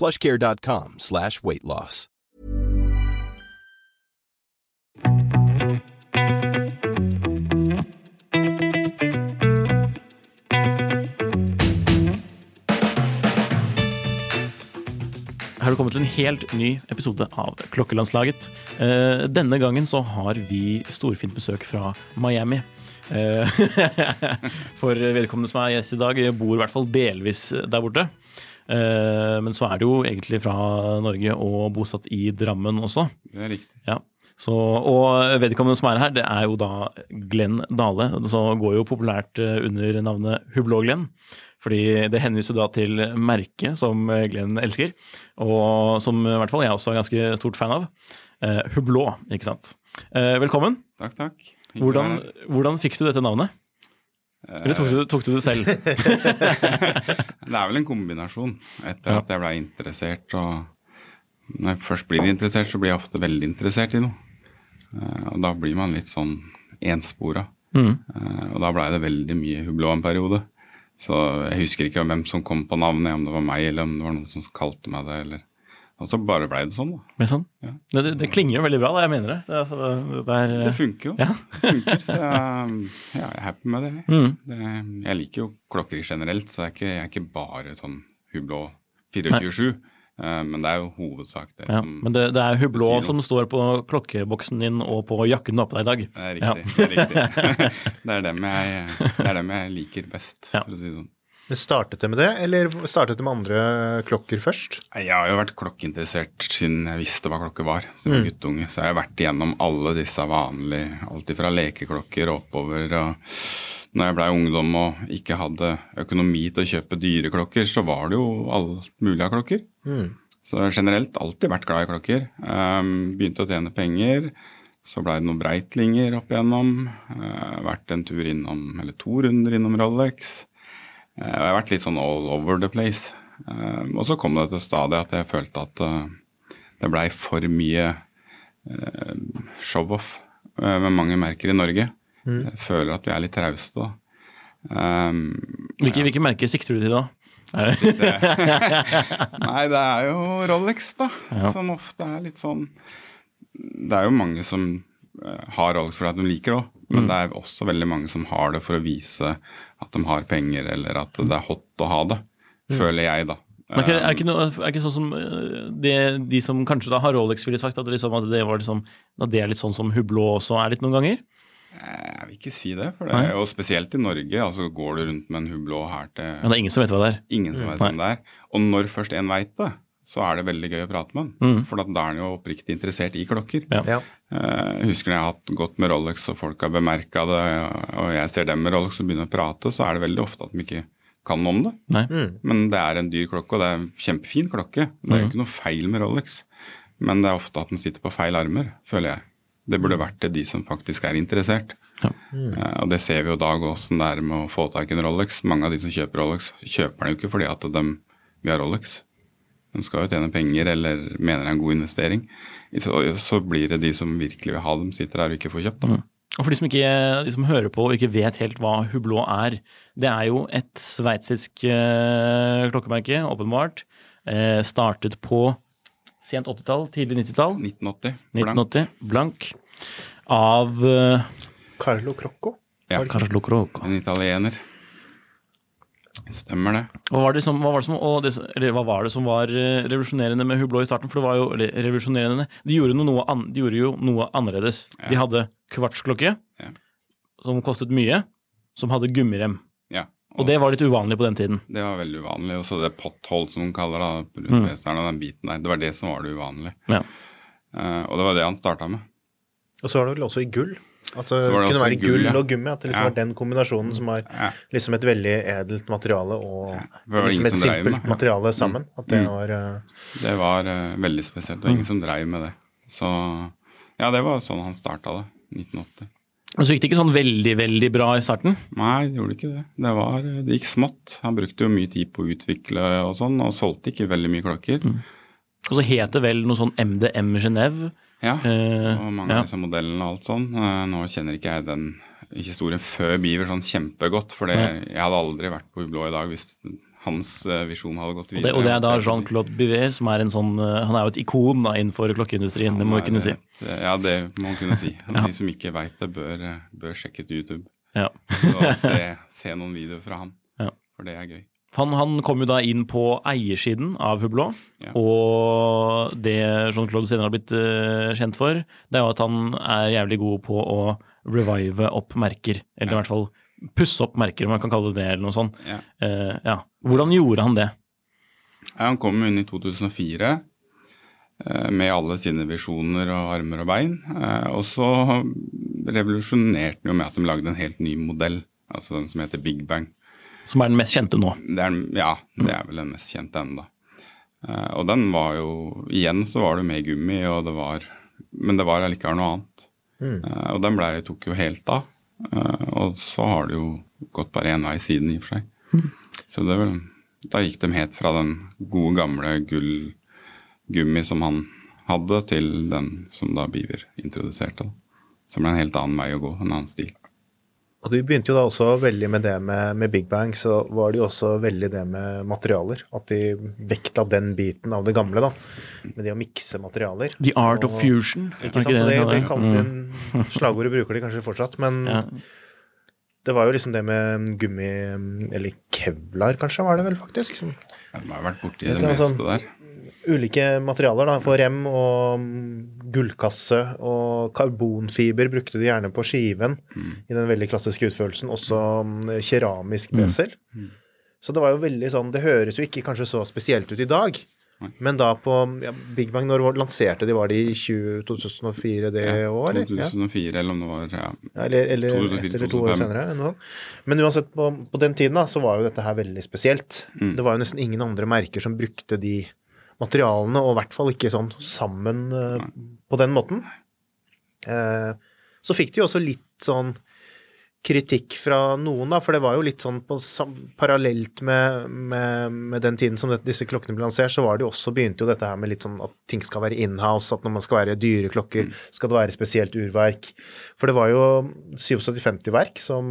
plushcare.com slash weight loss. Her er du kommet til en helt ny episode av Klokkelandslaget. Eh, denne gangen så har vi storfint besøk fra Miami. Eh, For vedkommende som er gjest i dag, bor i hvert fall delvis der borte. Eh, Men så er det jo egentlig fra Norge og bosatt i Drammen også. Det er riktig. Ja. Så, og vedkommende som er her, det er jo da Glenn Dale. Så går jo populært eh, under navnet Hublå-Glenn. Fordi det henviser da til merket som Glenn elsker, og som i hvert fall jeg også er ganske stort fan av. Eh, Hublå, ikke sant. Velkommen. Takk, takk. Hvordan, hvordan fikk du dette navnet? Eller tok du, tok du det selv? Det er vel en kombinasjon. Etter Ja. at jeg ble interessert og Når jeg først blir interessert, så blir jeg ofte veldig interessert i noe. Eh, Og da blir man litt sånn enspora. Mm. Eh, Og da blei det veldig mye hublå en periode. Så jeg husker ikke hvem som kom på navnet, om det var meg eller om det var noen som kalte meg det. eller... Og så bare blei det sånn, da. Sånn? Ja. Det, det, det klinger jo veldig bra, da. Jeg mener det. Det, altså, det, er, Det funker jo. Ja. det funker, så jeg, jeg er happy med det. Mm. det. Jeg liker jo klokker generelt, så jeg er ikke, jeg er ikke bare sånn hublå 24-7. eh, Men det er jo hovedsak det Ja, som men det, det er Hublå som står på klokkeboksen din og på jakken du har på deg i dag. Det er Ja. riktig. Det, er riktig. det, er dem jeg, det er dem jeg liker best, Ja. for å si det sånn. Men Startet det med det, eller startet det med andre klokker først? Jeg har jo vært klokkeinteressert siden jeg visste hva klokke var. Som mm. guttunge. Så jeg har vært igjennom alle disse vanlige, alt fra lekeklokker og oppover. og når jeg blei ungdom og ikke hadde økonomi til å kjøpe dyre klokker, så var det jo alt mulig av klokker. Så generelt alltid vært glad i klokker. Um, begynte å tjene penger. Så blei det noen Breitlinger opp igjennom. Uh, vært en tur innom, eller to runder innom Rolex. Eh, og jeg har vært litt sånn all over the place. Eh, og så kom det til stadiet at jeg følte at eh, det blei for mye show-off med mange merker i Norge. Jeg føler at vi er litt trauste. Um, Hvilke, hvilke merker sikter du til da? Nei, det er jo Rolex, da. Ja. Som ofte er litt sånn Det er jo mange som har Rolex fordi de liker det òg. Mm. Men det er også veldig mange som har det for å vise at de har penger, eller at det er hot å ha det. Føler jeg, da. Men er det er ikke, noe, er ikke sånn som øh, det, de som kanskje da har Rolex, ville sagt at, det liksom, at det var liksom, at det er litt sånn som Hublå også er litt noen ganger? Jeg vil ikke si det, for det er jo spesielt i Norge. altså Går du rundt med en hublå her til Men det er ingen som vet hva det er. ingen som vet hvem det er. Og når først en veit det, så er det veldig gøy å prate med den. Mm. For da er den jo oppriktig interessert i klokker. Ja. Ja. Eh, Jeg husker når jeg har hatt gått med Rolex og folk har bemerka det, og jeg ser dem med Rolex og begynner å prate, så er det veldig ofte at de ikke kan noe om det. Nei. Men det er en dyr klokke, og det er en kjempefin klokke. Det er jo ikke noe feil med Rolex. Men det er ofte at den sitter på feil armer, føler jeg. Det burde vært til de som faktisk er interessert. Ja. Mm. og det ser vi jo i dag åssen det er med å få tak i en Rolex. Mange av de som kjøper Rolex, kjøper den jo ikke fordi at de vil ha Rolex. De skal jo tjene penger eller mener det er en god investering. Så, så blir det de som virkelig vil ha dem, sitter her og ikke får kjøpt dem. Og for de som, ikke, de som hører på og ikke vet helt hva Hublå er, det er jo et sveitsisk eh, klokkemerke, åpenbart. Eh, startet på sent 80-tall, tidlig 90-tall. 1980. blank. 1980. Blank. Av eh, Carlo Crocco? Ja, Carlo Crocco. en italiener. Stemmer det. Hva var det som, hva var det som, og det, eller hva var det som var eh, revolusjonerende med Hublå i starten? For det var jo eller, revolusjonerende De gjorde, noe an, de gjorde jo noe annerledes. De hadde kvartsklokke, Ja. som kostet mye, som hadde gummirem. Ja. Og det var litt uvanlig på den tiden. Det var veldig uvanlig. Og så det potthold, som de kaller det, rundt mm. og den biten der. Det var det som var det uvanlige. Ja. Eh, og det var det han starta med. Og så var det vel også i gull. At det Så det kunne være gull, gull ja. og gummi. At det liksom Ja. var den kombinasjonen som var Ja. liksom et veldig edelt materiale og liksom et med simpelt. Ja. materiale sammen. At det Mm. var uh... Det var uh, veldig spesielt. og ingen som dreiv med det. Så ja, det var sånn han starta det. 1980. Men så gikk det ikke sånn veldig, veldig bra i starten. Nei, det gjorde ikke det. Det, var, det gikk smått. Han brukte jo mye tid på å utvikle og sånn, og solgte ikke veldig mye klokker. Og så het det vel noe sånn MDM Genève. Ja, Eh, og mange ja. av disse modellene og alt sånn. Eh, Nå kjenner ikke jeg den historien før Beaver sånn kjempegodt, for det, jeg hadde aldri vært på Hublå i dag hvis hans eh, visjon hadde gått Og videre. det, og det er da Jean-Claude Biver, som er en sånn Han er jo et ikon da innenfor klokkeindustrien, det må vi kunne si. et- Ja, det må man kunne si. De som ikke veit det, bør, bør sjekke ut YouTube Ja. og se, se noen videoer fra han. Ja. For det er gøy. Han, han kom jo da inn på eiersiden av Hublot, Ja. og det Jean-Claude senere har blitt uh, kjent for, det er jo at han er jævlig god på å revive opp merker, eller i hvert fall pusse opp merker, om man kan kalle det det, eller noe sånt. Ja. Uh, ja. Hvordan gjorde han det? Ja, han kom inn i 2004 eh, med alle sine visjoner og armer og bein. Og så revolusjonerte han jo med at de lagde en helt ny modell, altså den som heter Big Bang. Som er den mest kjente nå. Det er, ja, det er vel den mest kjente ennå. Uh, Og den var jo Igjen så var det med gummi, og det var Men det var allikevel noe annet. Eh, Og den ble, tok jo helt av. Uh, Og så har det jo gått bare én vei siden, i og for seg. Så det vel Da gikk de helt fra den gode, gamle gullgummi som han hadde, til den som da Biver introduserte. Da. Som ble en helt annen vei å gå, en annen stil. Og de begynte jo da også veldig med det med, med Big Bang, så var det jo også veldig det med materialer. At de vektla den biten av det gamle, da. Med det å mikse materialer. The Art of Fusion. Ikke sant, det og det, kaller det det? kalte Mm. Slagordet bruker de kanskje fortsatt, men Ja. det var jo liksom det med gummi Eller kevlar, kanskje, var det vel faktisk. Som, Ja, de har vært borti det, det meste sånn- der. Ulike materialer da, for rem og mm, gullkasse og karbonfiber brukte de gjerne på skiven i den veldig klassiske utførelsen. Også mm, keramisk besel. Så det var jo veldig sånn Det høres jo ikke kanskje så spesielt ut i dag. Men da på ja, Big Bang, når lanserte de? Var det i 20, 2004 det Ja, år, eller? Ja. 2004, eller om det var ja, Ja, Eller, eller 2004, ett eller to år senere. eller noe. Men uansett, på, på den tiden da, så var jo dette her veldig spesielt. Mm. Det var jo nesten ingen andre merker som brukte de materialene, og i hvert fall ikke sånn sammen eh, på den måten. Eh, så fikk de jo også litt sånn kritikk fra noen, da, for det var jo litt sånn på, parallelt med, med, med den tiden som det, disse klokkene ble lansert, så var det jo også, begynte jo dette her med litt sånn at ting skal være inhouse, at når man skal være dyre klokker, skal det være spesielt urverk. For det var jo 7750-verk som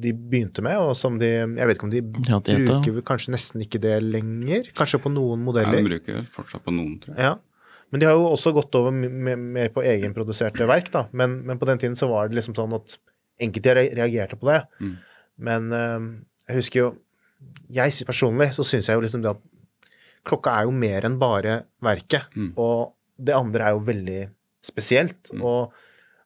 de begynte med, og som de Jeg vet ikke om de Ja, det bruker kanskje nesten ikke det lenger? Kanskje på noen modeller? ja. De bruker fortsatt på noen, tror jeg. Ja. Men de har jo også gått over mer på egenproduserte verk, da. Men, men på den tiden så var det liksom sånn at enkelte reagerte på det. Mm. Men eh, jeg husker jo Jeg synes personlig så syns jeg jo liksom det at klokka er jo mer enn bare verket. Mm. Og det andre er jo veldig spesielt. Mm. Og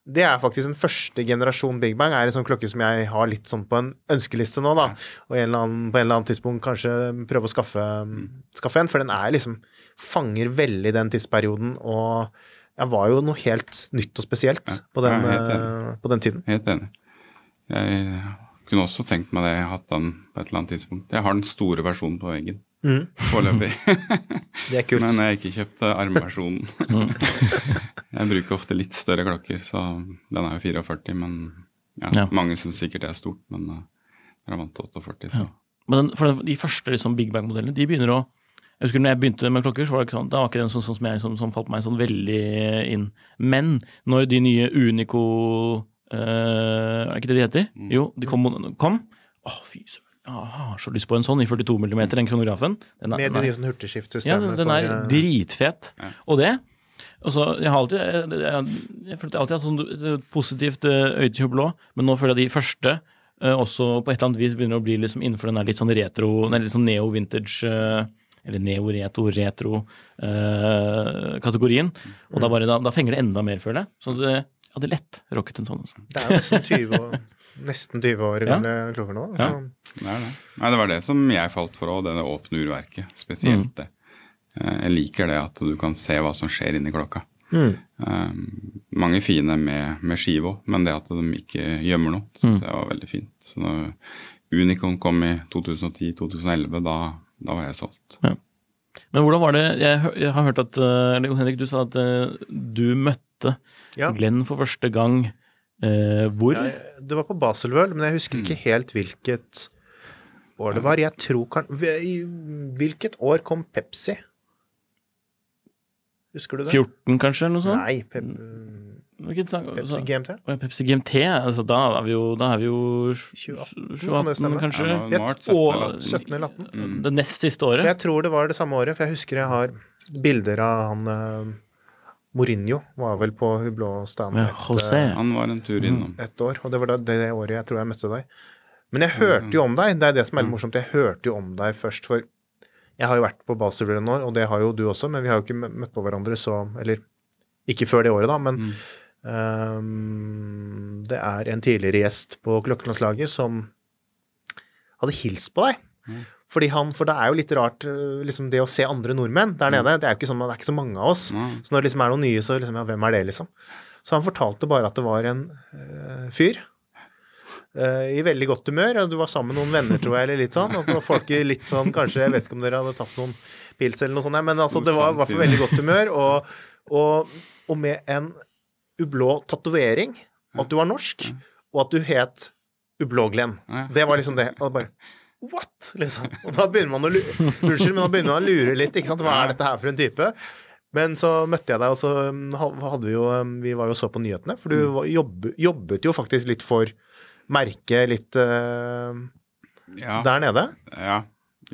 det er faktisk en første generasjon Big Bang. er en sånn klokke som jeg har litt sånn på en ønskeliste nå, da. Og en annen, på en eller annen tidspunkt kanskje prøve å skaffe, Mm. skaffe en. For den er liksom Fanger veldig den tidsperioden. Og jeg var jo noe helt nytt og spesielt Ja, på, den, helt eh, på den tiden. Helt enig. Jeg kunne også tenkt meg det, jeg hatt den på et eller annet tidspunkt. Jeg har den store versjonen på veggen Mm. foreløpig. Det er kult. Men jeg har ikke kjøpt eh, armversjonen. jeg bruker ofte litt større klokker, så den er jo 44, men ja, Ja. mange syns sikkert det er stort, men uh, jeg er vant til 48, så Men den, for den, de første liksom, Big Bang-modellene, de begynner å jeg husker når jeg begynte med klokker, så var det ikke sånn, da var ikke den sånn, sånn som, jeg, som, som falt meg sånn veldig inn. Men når de nye Unico eh, Er det ikke det de heter? Mm. Jo, de kom. kom. Å, fy søren. Jeg så lyst på en sånn i 42 mm, den kronografen. Den er- Med er- de sånn ja, hurtigskiftsystemet. den, den er eh, dritfet. Ja. Og det og så, Jeg har alltid jeg, jeg, jeg følte alltid hatt sånn positivt eh, øye til Hublot, men nå føler jeg de første eh, også på et eller annet vis begynner å bli liksom innenfor den litt sånn retro, den litt sånn neo-vintage eh, eller neo-reto-retro-kategorien. og da, bare, da, da fenger det enda mer, føler jeg. Så det, jeg hadde lett rocket en sånn. Altså. Det er nesten 20 år, nesten 20 år Ja. gamle klokker nå. Ja. Det er det. Nei, det var det som jeg falt for òg, det åpne urverket. Spesielt det. Eh, Jeg liker det at du kan se hva som skjer inni klokka. Mm. Um, mange fine med, med skive òg, men det at de ikke gjemmer noe, syns jeg var veldig fint. Så når Unicon kom i 2010-2011, da, da var jeg solgt. Men hvordan var det Jeg, jeg har hørt at eh, eller Henrik, du sa at eh, du møtte Ja. Glenn for første gang. eh, hvor? Ja, det var på Baselworld, men jeg husker ikke helt hvilket år det var. Jeg tror kan... Hvilket år kom Pepsi? Husker du det? 14, kanskje? eller noe sånt? Nei, Pep, sang? Pepsi altså- GMT? Pepsi GMT, altså da er vi jo, da er vi jo 2018, 2018, kan kanskje? Ja, Et 17 år- eller 18. 17 eller 18? Mm. Det nest siste For året? jeg tror det var det samme året, for jeg husker jeg har bilder av han uh, Mourinho var vel på blå stand Ja, et, eh, Han var en tur innom. et år, og det var da, det året jeg tror jeg møtte deg. Men jeg hørte jo om deg, det er det som er litt morsomt. Jeg hørte jo om deg først, for jeg har jo vært på Baselworld nå, og det har jo du også, men vi har jo ikke møtt på hverandre så Eller ikke før det året, da, men ehm, det er en tidligere gjest på Klokkelandslaget som hadde hilst på deg. Fordi han, For det er jo litt rart øh, liksom det å se andre nordmenn der nede. Det er jo ikke, sånn, det er ikke så mange av oss. Mm. Så når det liksom er noen nye, så liksom, ja, hvem er det, liksom? Så han fortalte bare at det var en uh, fyr uh, i veldig godt humør. Du var sammen med noen venner, tror jeg, eller litt sånn. Og så var folk litt sånn, kanskje, jeg vet ikke om dere hadde tatt noen pils eller noe sånt, men altså, det var i hvert fall veldig godt humør. Og, og, og med en ublå tatovering, at du var norsk, og at du het Ublå-Glenn. Det var liksom det. Og bare What?! Liksom. Og da begynner man å lure Unnskyld, men da begynner man å lure litt. ikke sant? Hva er dette her for en type? Men så møtte jeg deg, og så um, hadde vi jo um, Vi var jo så på nyhetene, for du jobbet, jobbet jo faktisk litt for merket litt uh, Ja. der nede. Ja.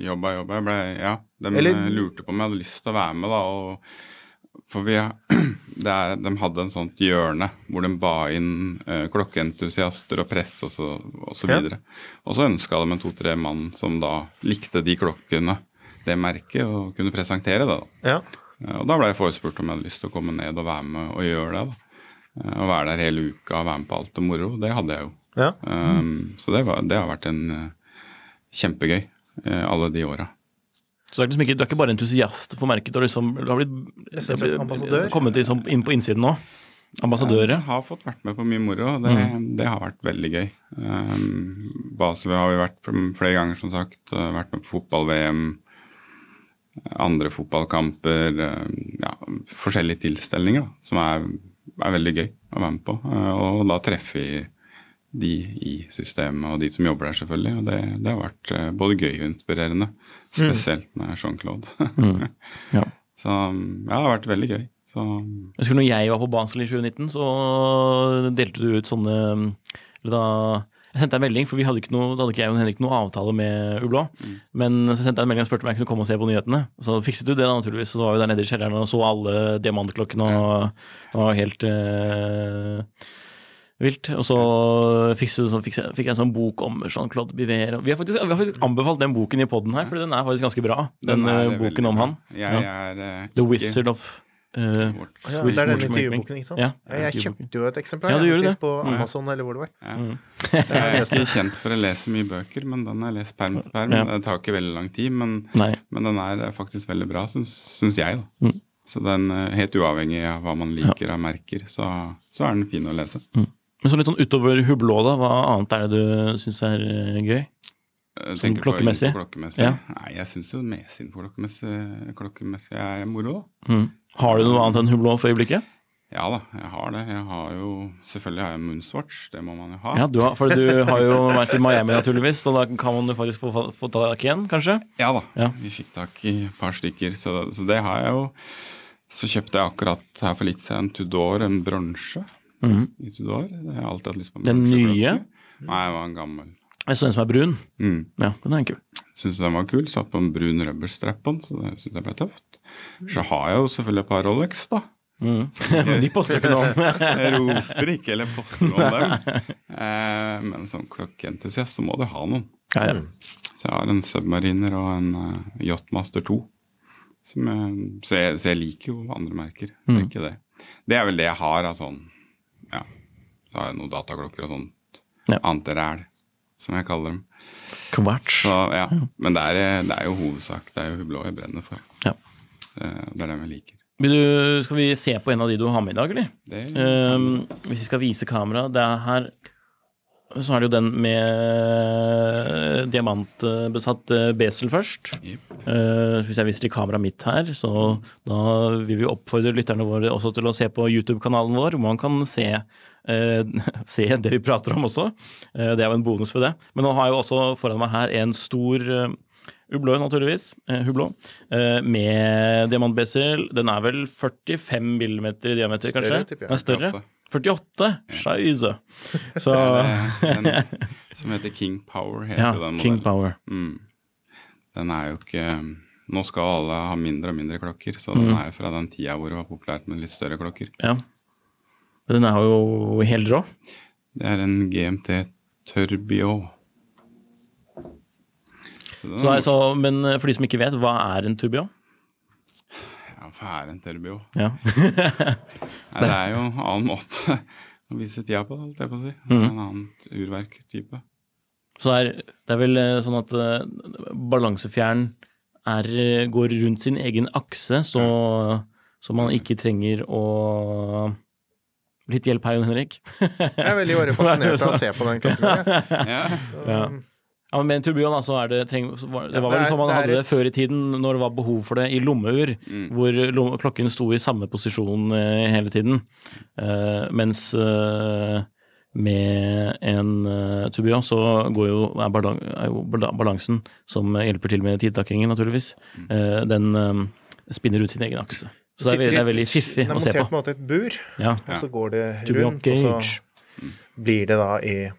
Jobba, jobba. Jeg ble, ja. De Eller- lurte på om jeg hadde lyst til å være med, da. Og, for vi er, De hadde en sånt hjørne hvor de ba inn eh, klokkeentusiaster og press og så, og så videre. Og så ønska de en to-tre mann som da likte de klokkene, det merket, og kunne presentere det. da. Ja. Eh, Og da ble jeg forespurt om jeg hadde lyst til å komme ned og være med og gjøre det. da. Å Og være der hele uka og være med på alt det moro. Det hadde jeg jo. ja. Um, så det, var, det har vært en uh, kjempegøy uh, alle de åra. Så det er liksom ikke, du er ikke bare entusiast for merket, du har, liksom, du har blitt, Nesten en slags ambassadør. kommet liksom inn på innsiden nå. Ambassadører? Jeg har fått vært med på mye moro, og det, det har vært veldig gøy. Um, Basel har vi vært flere ganger, som sagt. uh, Vært med på fotball-VM, andre fotballkamper. uh, Ja, forskjellige tilstelninger da, som er, er veldig gøy å være med på. Uh, Og da treffer vi de i systemet, og de som jobber der, selvfølgelig. Og det, det har vært uh, både gøy og inspirerende. Spesielt med Jean-Claude. ja. Så um, ja, det har vært veldig gøy. Så Jeg husker når jeg var på Basel i 2019, så delte du ut sånne eller da, Jeg sendte deg en melding, for vi hadde ikke noe, da hadde ikke jeg og Henrik noen avtale med Ublå. Men så sendte jeg en melding og spurte om jeg kunne komme og se på nyhetene. Så fikset du det, da, naturligvis. Så var vi der nede i kjelleren og så alle diamantklokkene og det var helt eh, vilt. Og så fikk, så fikk, jeg, fikk jeg en sånn bok om Jean-Claude Biver. Vi har, faktisk, vi har faktisk anbefalt den boken i poden her, for den er faktisk ganske bra. Den, er eh, boken om han. Jeg er uh, The Wizard of uh, Ja, Swiss det er den intervjuboken, ikke sant? Ja, jeg kjøpte jo et eksemplar Ja, du jeg, gjorde faktisk det. på Mm. Amazon, eller hvor det var. Ja. Mm. Jeg er ikke kjent for å lese mye bøker, men den har jeg lest perm til perm. Det tar ikke veldig lang tid, men, men den er faktisk veldig bra, syns, jeg. da. Mm. Så den, helt uavhengig av hva man liker av merker, så, så er den fin å lese. Men så litt sånn utover hublå, da, hva annet er det du syns er eh, gøy? Sånn tenker på klokkemessig? klokkemessig. Ja. Nei, jeg syns jo mesinfo klokkemessig, klokkemessig er moro. Mm. Har du noe annet enn hublå for øyeblikket? Ja da, jeg har det. Jeg har jo Selvfølgelig har jeg Moonswatch, det må man jo ha. Ja, du har, for du har jo vært i Miami naturligvis, så da kan man jo faktisk få, få tak i en, kanskje? Ja da, Ja. vi fikk tak i et par stykker, så, så det har jeg jo. Så kjøpte jeg akkurat her for litt siden en Tudor, en bronse I Tudor. Det har jeg alltid hatt lyst på. en Den nye? Nei, det var en gammel. Jeg så en som er brun. Mm. Ja, den er kul. Syns den var kul. Satt på en brun rubberstrap på den, så det syns jeg ble tøft. Så har jeg jo selvfølgelig et par Rolex, da. Mm. De poster ikke noe om. Roper ikke eller poster noe om dem. Eh, men som klokkeentusiast så må du ha noen. Ja, ja. Så jeg har en Submariner og en uh, Yachtmaster 2. Som jeg, så, jeg, så jeg liker jo andre merker. Det er ikke det. Det er vel det jeg har av sånn Ja. Så har jeg noen dataklokker og sånt Ja. annet ræl, som jeg kaller dem. Kvarts. Så ja. Men det er, det er jo hovedsak. Det er jo blå jeg brenner for. Ja. Eh, Det er dem jeg liker. Du, skal vi se på en av de du har med i dag, eller? Det, Um, hvis vi skal vise kamera Det er her Så er det jo den med diamantbesatt eh, besel først. Yep. Uh, hvis jeg viser til kameraet mitt her, så da vil vi oppfordre lytterne våre også til å se på YouTube-kanalen vår, hvor man kan se, eh, se det vi prater om også. Eh, det er jo en bonus for det. Men nå har jeg jo også foran meg her en stor hublå Hublot, naturligvis. Eh, Hublot. Eh, med diamantbesel. Den er vel 45 mm i diameter, Større, kanskje? Den er større? 48? Scheisse. Så er som heter King Power, heter Ja, den den King. Power. Mm. Den er jo ikke Nå skal alle ha mindre og mindre klokker, så Mm. den er jo fra den tida hvor det var populært med litt større klokker. Ja. Den er jo helt rå. Det er en GMT Turbio. Så Så, så, men for de som ikke vet, hva er en turbio? Ja, hva er en Turbio? Ja. Nei, det er jo en annen måte å vise tida på, holdt jeg på å si. Mm. En annen urverktype. Så er, det er vel eh, sånn at eh, balansefjern eh, går rundt sin egen akse, så, så man ikke trenger å Litt hjelp her, Jon Henrik. Jeg er veldig bare fascinert av å se på den klokken. Ja, Ja. Ja, men med en turbion, altså, er det treng, var, Det var vel er- sånn man det er hadde det før i tiden, når det var behov for det i lommeur, Mm. hvor lomme, klokken sto i samme posisjon eh, hele tiden. Eh, mens eh, med en uh, turbion så går jo, er, balan, er jo balansen, som hjelper til med tidtakkingen, naturligvis, Mm. eh, den eh, spinner ut sin egen akse. Så det er, veldig- det er veldig fiffig Den er å se montert på. på en måte et bur, Ja. og så går det rundt, og så blir det da i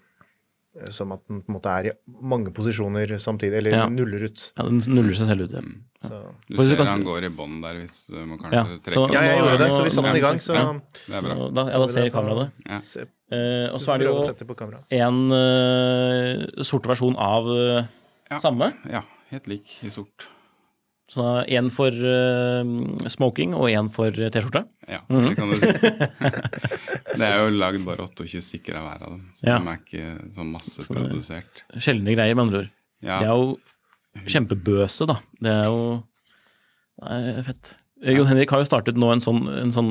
Som at den på en måte er i mange posisjoner samtidig, eller Ja. nuller ut. ja, den nuller seg selv ut. Ja. Så. Du ser kan han går i bånn der hvis du må Ja, kanskje trekke så- Ja, jeg gjorde det, så vi satte den i gang, så Ja. Det er bra. Da, ja, da ser kameraet det. Ja. Se, Eh, og så er det jo på en uh, sort versjon av uh, Ja. samme. Ja, helt lik i sort. Så en for uh, smoking og en for eh, T-skjorte. Ja, Mhm. det kan du si. det er jo lagd bare 28 stykker av hver av dem, så Ja. de er ikke så masseprodusert. Sjeldne greier, med andre ord. Ja, Det er jo kjempebøse, da. Det er jo Det er fett. Ja. Jon Henrik har jo startet nå en sånn, en sånn,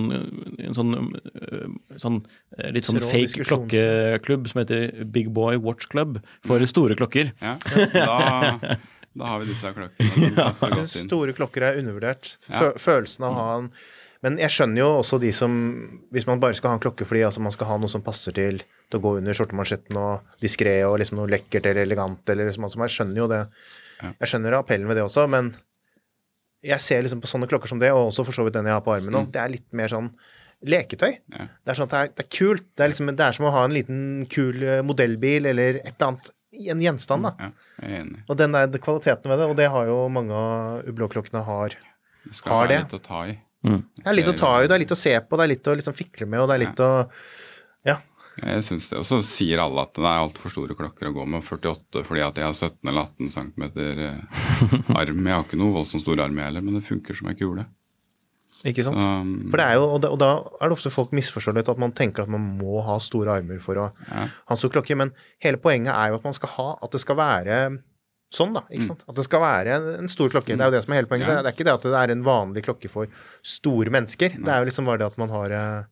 en sånn, eh, sånn eh, litt sånn fake klokkeklubb som heter Big Boy Watch Club for store klokker. ja. Da, da har vi disse klokkene. Jeg syns store klokker er undervurdert. Ja. Følelsen av å ha en Men jeg skjønner jo også de som Hvis man bare skal ha en klokke fordi altså man skal ha noe som passer til til å gå under skjortemansjetten og diskré og liksom noe lekkert eller elegant eller liksom altså, Jeg skjønner jo det. Jeg skjønner appellen ved det også, men jeg ser liksom på sånne klokker som det, og også for så vidt den jeg har på armen nå, det er litt mer sånn leketøy. Mm. Ja. Det er sånn at det er, det er kult. Det er, liksom, det er som å ha en liten kul eh, modellbil eller et eller annet. En gjenstand, da. Ja, enig. Og den der kvaliteten ved det, og det har jo mange av Hublot-klokkene har. Det skal Har være det? litt å ta i. Det er litt å ta i, det er litt å se på, det er litt å liksom fikle med, og det er litt å Ja. Jeg synes det. Og så sier alle at det er altfor store klokker å gå med 48 fordi at jeg har 17 eller 18 cm arm. Jeg har ikke noe voldsomt stor arm jeg heller, men det funker som ei kule. Ikke sant? Um, For det er jo, og da, og da er det ofte folk misforstår litt, at man tenker at man må ha store armer for å Ja. ha en stor klokke, men hele poenget er jo at man skal ha At det skal være sånn, da. ikke sant? At det skal være en, stor klokke. Det er jo det som er hele poenget. Mm. Ja. Det er ikke det at det er en vanlig klokke for store mennesker. Det er jo liksom bare det at man har eh,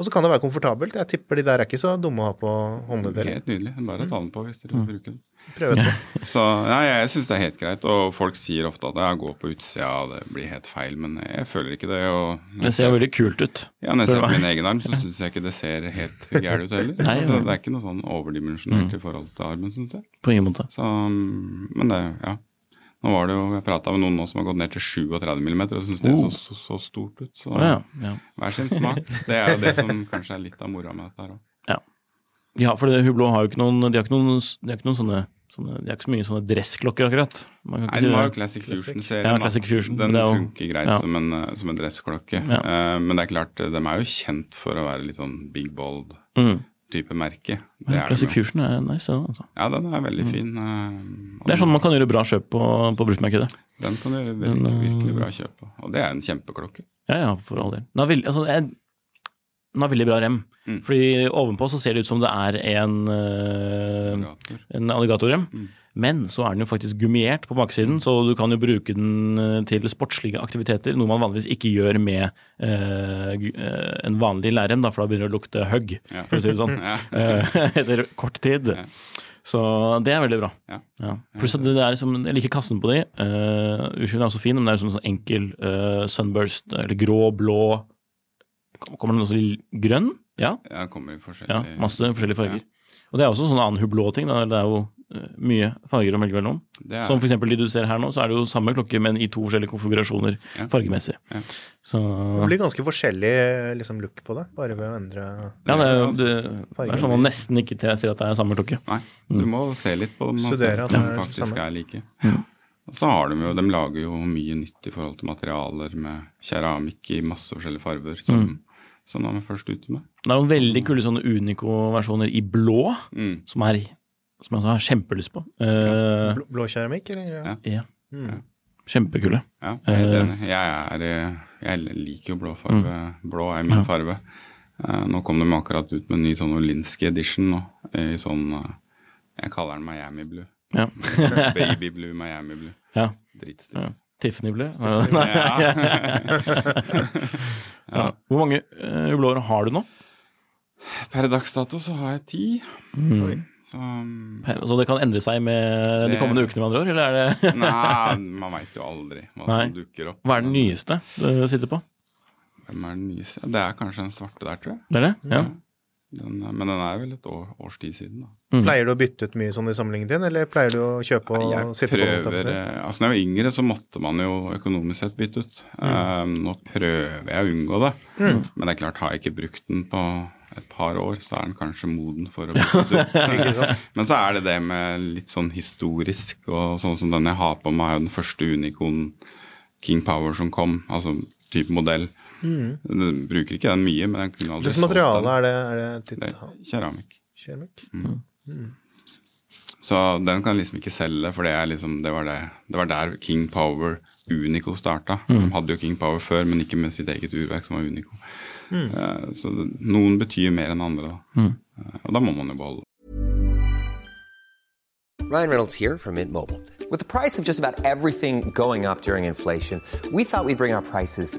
Og så kan det være komfortabelt. Jeg tipper de der er ikke så dumme å ha på håndleddet. Helt nydelig. Bare ta den på hvis dere vil bruke den. Prøv det. Så ja, jeg syns det er helt greit. Og folk sier ofte at jeg går på utsida og det blir helt feil, men jeg føler ikke det. Og Det ser jo veldig kult ut. Ja, når jeg ser på min egen arm, så syns jeg ikke det ser helt gærent ut heller. Nei, altså, det er ikke noe sånn overdimensjonert i forhold til armen, syns jeg. På ingen måte. Så, mm, men det, ja. Nå var det jo, Jeg prata med noen nå som har gått ned til 37 mm og syns det så, så, så stort ut. Så ja, ja. hver sin smak. Det er jo det som kanskje er litt av moroa med dette her òg. Ja, for det, Hublot har jo ikke noen De har ikke noen, de har ikke noen sånne sånne, De har ikke så mye sånne dressklokker, akkurat. Man kan ikke Nei, si den har jo Classic Fusion-serien. Ja. Classic Fusion, Den jo- funker greit ja. som, en, som en dressklokke. Ja. Eh, men det er klart, eh, de er jo kjent for å være litt sånn big bold Mm. Type merke. Det de. Fusion er nice. den, Altså. Ja, den er veldig fin. eh, Det er sånn man kan gjøre bra kjøp på, på bruktmarkedet. Den kan du gjøre virkelig, eh, virkelig bra kjøp på. Og det er en kjempeklokke. Ja, ja, for all del. Veldig, altså, jeg, den har veldig bra rem. Mm. Fordi ovenpå så ser det ut som det er en, øh, Alligator. en alligatorrem. Mm. Men så er den jo faktisk gummiert på baksiden, så du kan jo bruke den øh, til sportslige aktiviteter. Noe man vanligvis ikke gjør med uh, en vanlig lærrem, for da begynner det å lukte hugg, Ja. for å si det sånn. Eh, Etter kort tid. Ja. Så det er veldig bra. Ja. Ja. Pluss at det er liksom, jeg liker kassen på de. Uh, Urskiven er også fin, men det er jo sånn, sånn enkel uh, sunburst, eller grå, blå Kommer den også i grønn? Ja. Ja, kommer i forskjellige... ja masse forskjellige farger. Og det er også sånn annen hublå-ting. Det er jo eh, mye farger å velge mellom. Er, Som eksempel de du ser her nå, så er det jo samme klokke, men i to forskjellige konfigurasjoner Ja. fargemessig. Ja. Så Det blir ganske forskjellig liksom, look på det, bare ved å endre ja, det er, jo- det, det er sånn man nesten ikke til sier at det er samme klokke. Nei, du må se litt på dem og se at de det faktisk samme. er like. Og så har de jo, de lager jo mye nytt i forhold til materialer med keramikk i masse forskjellige farger, som, som de er først ute med. Det er noen veldig kule sånne Unico-versjoner i blå, Mm. som, er, som jeg har kjempelyst på. Eh, blå, blå keramikk, eller? Ja. ja. Mm. Kjempekule. Ja, jeg, Eh. jeg, er, eh, jeg liker jo blå farge. Blå er min farge. Uh, nå kom de akkurat ut med en ny sånn Olinsky edition nå, i sånn uh, Jeg kaller den Miami Blue. Ja. Baby Blue Miami Blue. ja. Drittstil. ja. Tiffany Blue Ja. Ja. Hvor mange uh, blåer har du nå? Per dags dato så har jeg ti. Mm. Så um, Så det kan endre seg med de kommende ukene, med andre ord? Eller er det Nei, man veit jo aldri hva Nei. som dukker opp. Hva er den nyeste du sitter på? Hvem er den nyeste? Det er kanskje den svarte der, tror jeg. Det er det? Ja. Den, er- men den er vel et år, års tid siden, da. Mm. Pleier du å bytte ut mye sånn i samlingen din, eller pleier du å kjøpe og Jeg sitte på prøver den? eh, Altså, når jeg var yngre, så måtte man jo økonomisk sett bytte ut. Eh, nå prøver jeg å unngå det. Men det er klart, har jeg ikke brukt den på et par år, så er den kanskje moden for å byttes ut. Men så er det det med litt sånn historisk, og sånn som den jeg har på meg, er jo den første Unicon King Power som kom, altså type modell. Den bruker ikke den mye, men den kunne aldri Hvilket materiale er det? Er det Det titt- er keramikk. keramikk? Så den kan liksom ikke selge, for det, er liksom, det, var det, det var der King Power Unico starta. De hadde jo King Power før, men ikke med sitt eget urverk, som var Unico. Eh, så det, noen betyr mer enn andre, da. Eh, og da må man jo beholde. Ryan Reynolds here from Mint Mobile. With the price of just about everything going up during inflation, we thought we'd bring our prices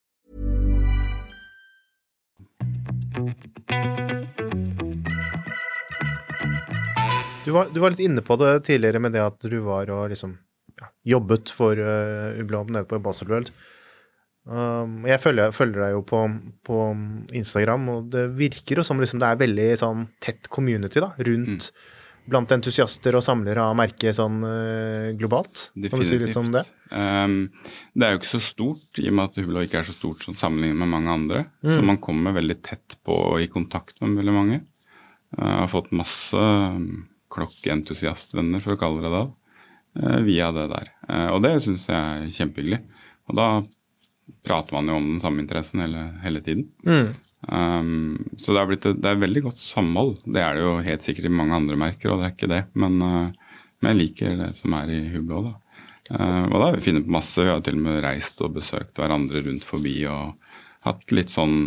Du var, du var litt inne på det tidligere med det at du var og liksom ja, jobbet for uh, Ublom nede på Baselworld. Um, jeg følger, følger deg jo på, på Instagram, og det virker jo som liksom det er veldig sånn tett community da, rundt blant entusiaster og samlere av merket sånn uh, globalt. Kan du si det? Um, det er jo ikke så stort, i og med at Hublå ikke er så stort som sammenlignet med mange andre. Så man kommer veldig tett på og i kontakt med veldig mange. Jeg har fått masse um, klokkeentusiastvenner, for å kalle det det, eh, via det der. Eh, og det syns jeg er kjempehyggelig. Og da prater man jo om den samme interessen hele, hele tiden. Um, så det, har blitt, det er veldig godt samhold. Det er det jo helt sikkert i mange andre merker, og det er ikke det. Men, uh, men jeg liker det som er i Hublå, da. Uh, og da har vi funnet på masse. Vi har til og med reist og besøkt hverandre rundt forbi og hatt litt sånn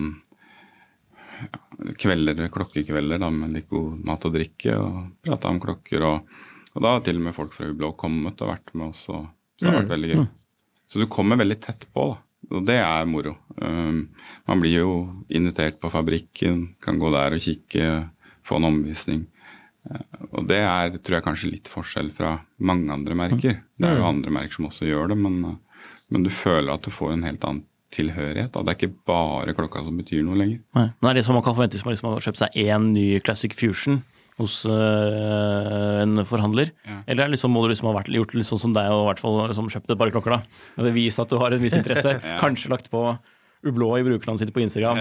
kvelder, klokkekvelder da, med litt god mat og drikke og prata om klokker. Og, og, da har til og med folk fra Hublå kommet og vært med oss, og, så det har vært veldig gøy. Så du kommer veldig tett på, da. Og det er moro. Um, man blir jo invitert på fabrikken, kan gå der og kikke, få en omvisning. Uh, og det er, tror jeg, kanskje litt forskjell fra mange andre merker. Det er jo andre merker som også gjør det, men, uh, men du føler at du får en helt annen tilhørighet. Da. Det er ikke bare klokka som betyr noe lenger. Nei. Men er det som man kan forvente hvis man liksom har kjøpt seg én ny Classic Fusion hos øh, en forhandler? Ja. Eller liksom, må du liksom ha vært, gjort litt sånn som deg og i hvert fall liksom, kjøpt et par klokker? da? Det viser at du har en viss interesse. Kanskje lagt på Ublå i brukerlandet sitt på Instagram.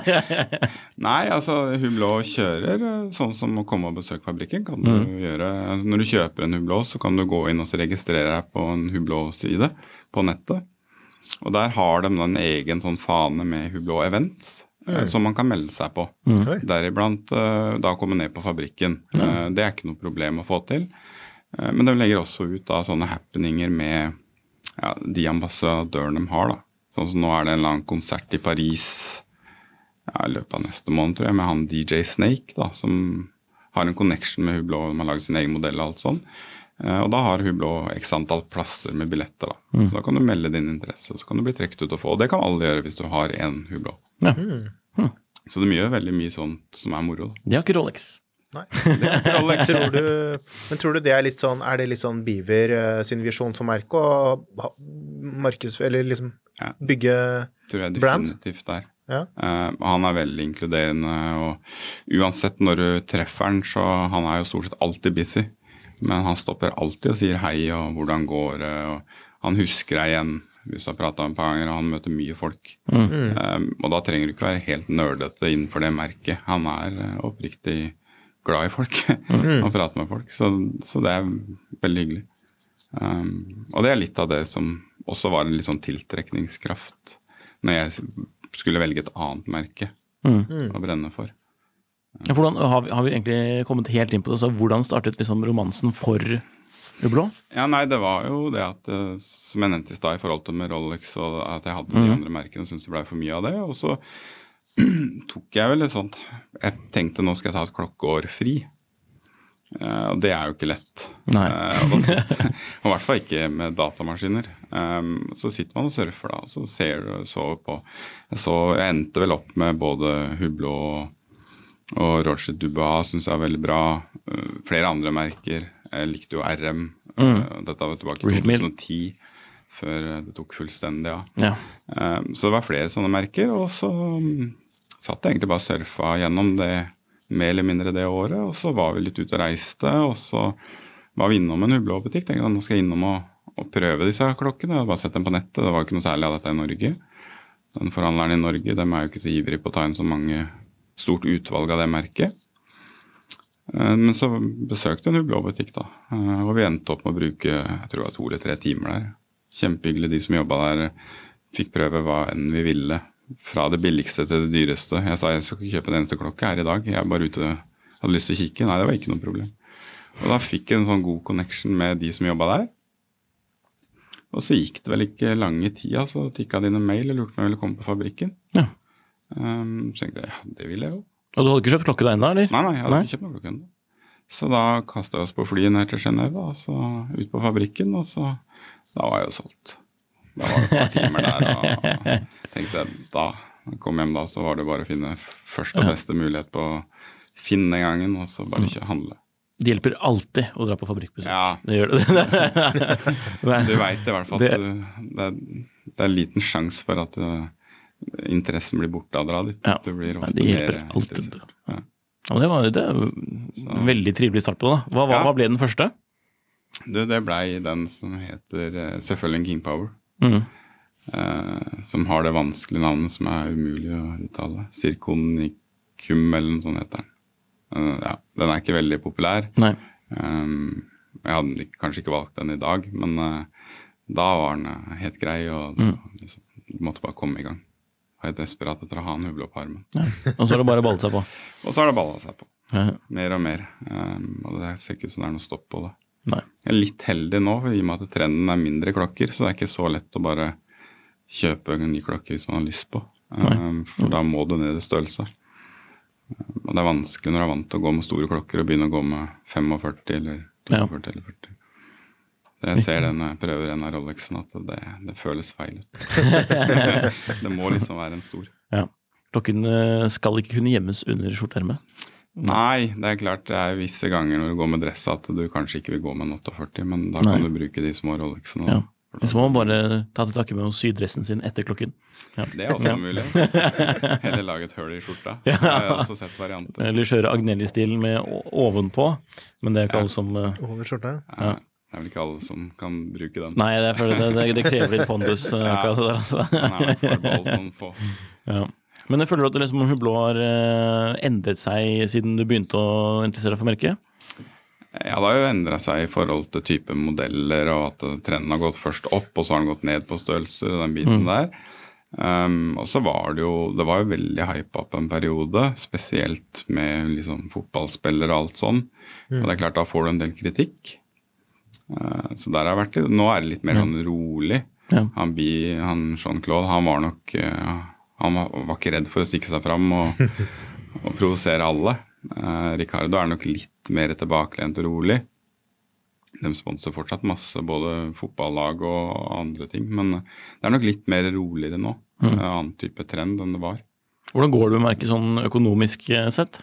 Nei, altså Hublå kjører eh, sånn som å komme og besøke fabrikken. kan du gjøre. Altså, når du kjøper en Hublå, så kan du gå inn og registrere deg på en Hublå-side på nettet. Og der har de en egen sånn fane med Hublå Events. Mm. Som man kan melde seg på. Mm. Deriblant eh, da komme ned på fabrikken. Mm. Det er ikke noe problem å få til. Eh, Men de legger også ut da sånne happeninger med ja, de ambassadørene de har. da. Sånn som nå er det en lang konsert i Paris ja, i løpet av neste måned, tror jeg, med han DJ Snake, da, som har en connection med Hublå, de har laget sin egen modell og alt sånn. Eh, Og da har Hublå x antall plasser med billetter. da. Så da kan du melde din interesse, så kan du bli trukket ut og få. Og det kan alle gjøre hvis du har én Hublå. Ja. Så de gjør veldig mye sånt som er moro. da. Det har ikke Rolex. Nei. Rolex. Tror du, men tror du det er litt sånn Er det litt sånn Beaver eh, sin visjon for merket å markeds... Eller liksom Ja. tror jeg Brand? definitivt der. Ja. Uh, han er veldig inkluderende, og uansett når du treffer han, så han er jo stort sett alltid busy. Men han stopper alltid og sier hei og hvordan går det, og han husker deg igjen hvis du har prata et par ganger, og han møter mye folk. Eh, og da trenger du ikke være helt nerdete innenfor det merket. Han er eh, oppriktig glad i folk og prater med folk, så, så det er veldig hyggelig. Um, og det er litt av det som også var en litt sånn tiltrekningskraft når jeg skulle velge et annet merke å brenne for. Hvordan, har, vi, har vi egentlig kommet helt inn på det? Så hvordan startet liksom romansen for Ublå? Ja, nei, det var jo det at eh, Som jeg nevnte i stad i forhold til med Rolex, og at jeg hadde de andre merkene og syntes det blei for mye av det. Og så tok jeg vel et sånt Jeg tenkte nå skal jeg ta et klokkeår fri. Eh, og det er jo ikke lett. Nei. Eh, og, sitter, og i hvert fall ikke med datamaskiner. Så sitter man og surfer, da, og så ser du så på så, jeg endte vel opp med både Hublå og, og Roger Dubois, syns jeg er veldig bra. Eh, flere andre merker. Jeg likte jo RM. Eh, dette var tilbake i 2010, før det tok fullstendig av. Ja. Um, så det var flere sånne merker, og så um, satt jeg egentlig bare og surfa gjennom det mer eller mindre det året. Og så var vi litt ute og reiste, og så var vi innom en Hublå-butikk. Tenkte jeg, nå skal jeg innom og, og prøve disse klokkene. Jeg hadde bare sett dem på nettet, det var jo ikke noe særlig av dette i Norge. Den forhandleren i Norge de er jo ikke så ivrig på å ta inn så mange stort utvalg av det merket. Eh, Men så besøkte en Hublå-butikk, da. Eh, Og vi endte opp med å bruke jeg tror det var to eller tre timer der. Kjempehyggelig. De som jobba der, fikk prøve hva enn vi ville. Fra det billigste til det dyreste. Jeg sa jeg skal ikke kjøpe en eneste klokke her i dag. Jeg er bare ute hadde lyst til å kikke. Nei, det var ikke noe problem. Og da fikk jeg en sånn god connection med de som jobba der. Og så gikk det vel ikke lange tida, så tikka det inn en mail og lurte på om jeg ville komme på fabrikken. Ja. Um, så tenkte jeg ja, det vil jeg jo. Og du hadde ikke kjøpt klokke da ennå, eller? Nei, nei, jeg hadde Nei. ikke kjøpt klokke ennå. Så da kasta vi oss på flyet ned til Genéve, og så ut på fabrikken, og så Da var jeg jo solgt. Da var det et par timer der, og tenkte jeg da jeg kom hjem da, så var det bare å finne første og beste mulighet på Finn den gangen, og så bare ikke handle. Det hjelper alltid å dra på fabrikkbesøk. Ja. Det gjør det. Du veit i hvert fall at Det- det, er, det er liten sjanse for at uh, interessen blir borte av å dra dit. Ja. Du blir ofte det mer hjelper alltid. interessert. Ja. Ja, det var det en veldig trivelig start på det. da. Hva, hva, hva ble den første? Du, det blei den som heter uh, selvfølgelig King Power. Mm. eh, som har det vanskelige navnet som er umulig å uttale. Sirkonikum eller noe sånt heter den. Eh, ja, den er ikke veldig populær. Nei. Um, jeg hadde kanskje ikke valgt den i dag, men eh, da var den eh, helt grei, og Mm. liksom, du måtte bare komme i gang. Jeg er desperat etter å ha en huble opp armen. Ja. Og så har det bare ballet seg på. Og så har det balla seg på. Ja. Mer og mer. Um, og det ser ikke ut som det er noe stopp på det. Nei. Jeg er litt heldig nå, i og med at trenden er mindre klokker, så det er ikke så lett å bare kjøpe en ny klokke hvis man har lyst på. Um, for da må du ned i størrelse. Um, Og det er vanskelig når du er vant til å gå med store klokker og begynne å gå med 45 eller 42 eller 40. Jeg ser det når jeg prøver en av Rolexen, at det, det føles feil ut. det må liksom være en stor. Ja. Klokken eh, skal ikke kunne gjemmes under skjorteermet. Nei, det er klart det er visse ganger når du går med dress at du kanskje ikke vil gå med en 48, men da Nei. kan du bruke de små Rolexene. Ja. Så må man bare ta til takke med å sy dressen sin etter klokken. Ja. Det er også Ja. mulig. Eller lage et hull i skjorta. Det har jeg også sett varianter. Eller kjøre Agnelli-stilen med ovenpå, men det er ikke alle som eh, Over skjorta. Ja. Det er vel ikke alle som kan bruke den. Nei, det, er det, det, det krever litt pondus, ja. det der, altså. Nei, få. Ja. Men jeg føler du at det liksom Hublot har eh, endret seg siden du begynte å interessere deg for merket? Ja, det har jo endra seg i forhold til type modeller, og at trenden har gått først opp, og så har den gått ned på størrelser og den biten der. Um, og så var det jo Det var jo veldig hypa på en periode, spesielt med liksom fotballspillere og alt sånn. Og det er klart, da får du en del kritikk. Uh, så der har jeg vært litt Nå er det litt mer sånn rolig. Ja. Han, Bi- han Jean-Claude, han var nok uh, Han var, ikke redd for å stikke seg fram og, og provosere alle. Uh, Ricardo er nok litt mer tilbakelent og rolig. De sponser fortsatt masse, både fotballag og andre ting. Men eh, det er nok litt mer roligere nå. En annen type trend enn det var. Hvordan går det med merket sånn økonomisk eh, sett?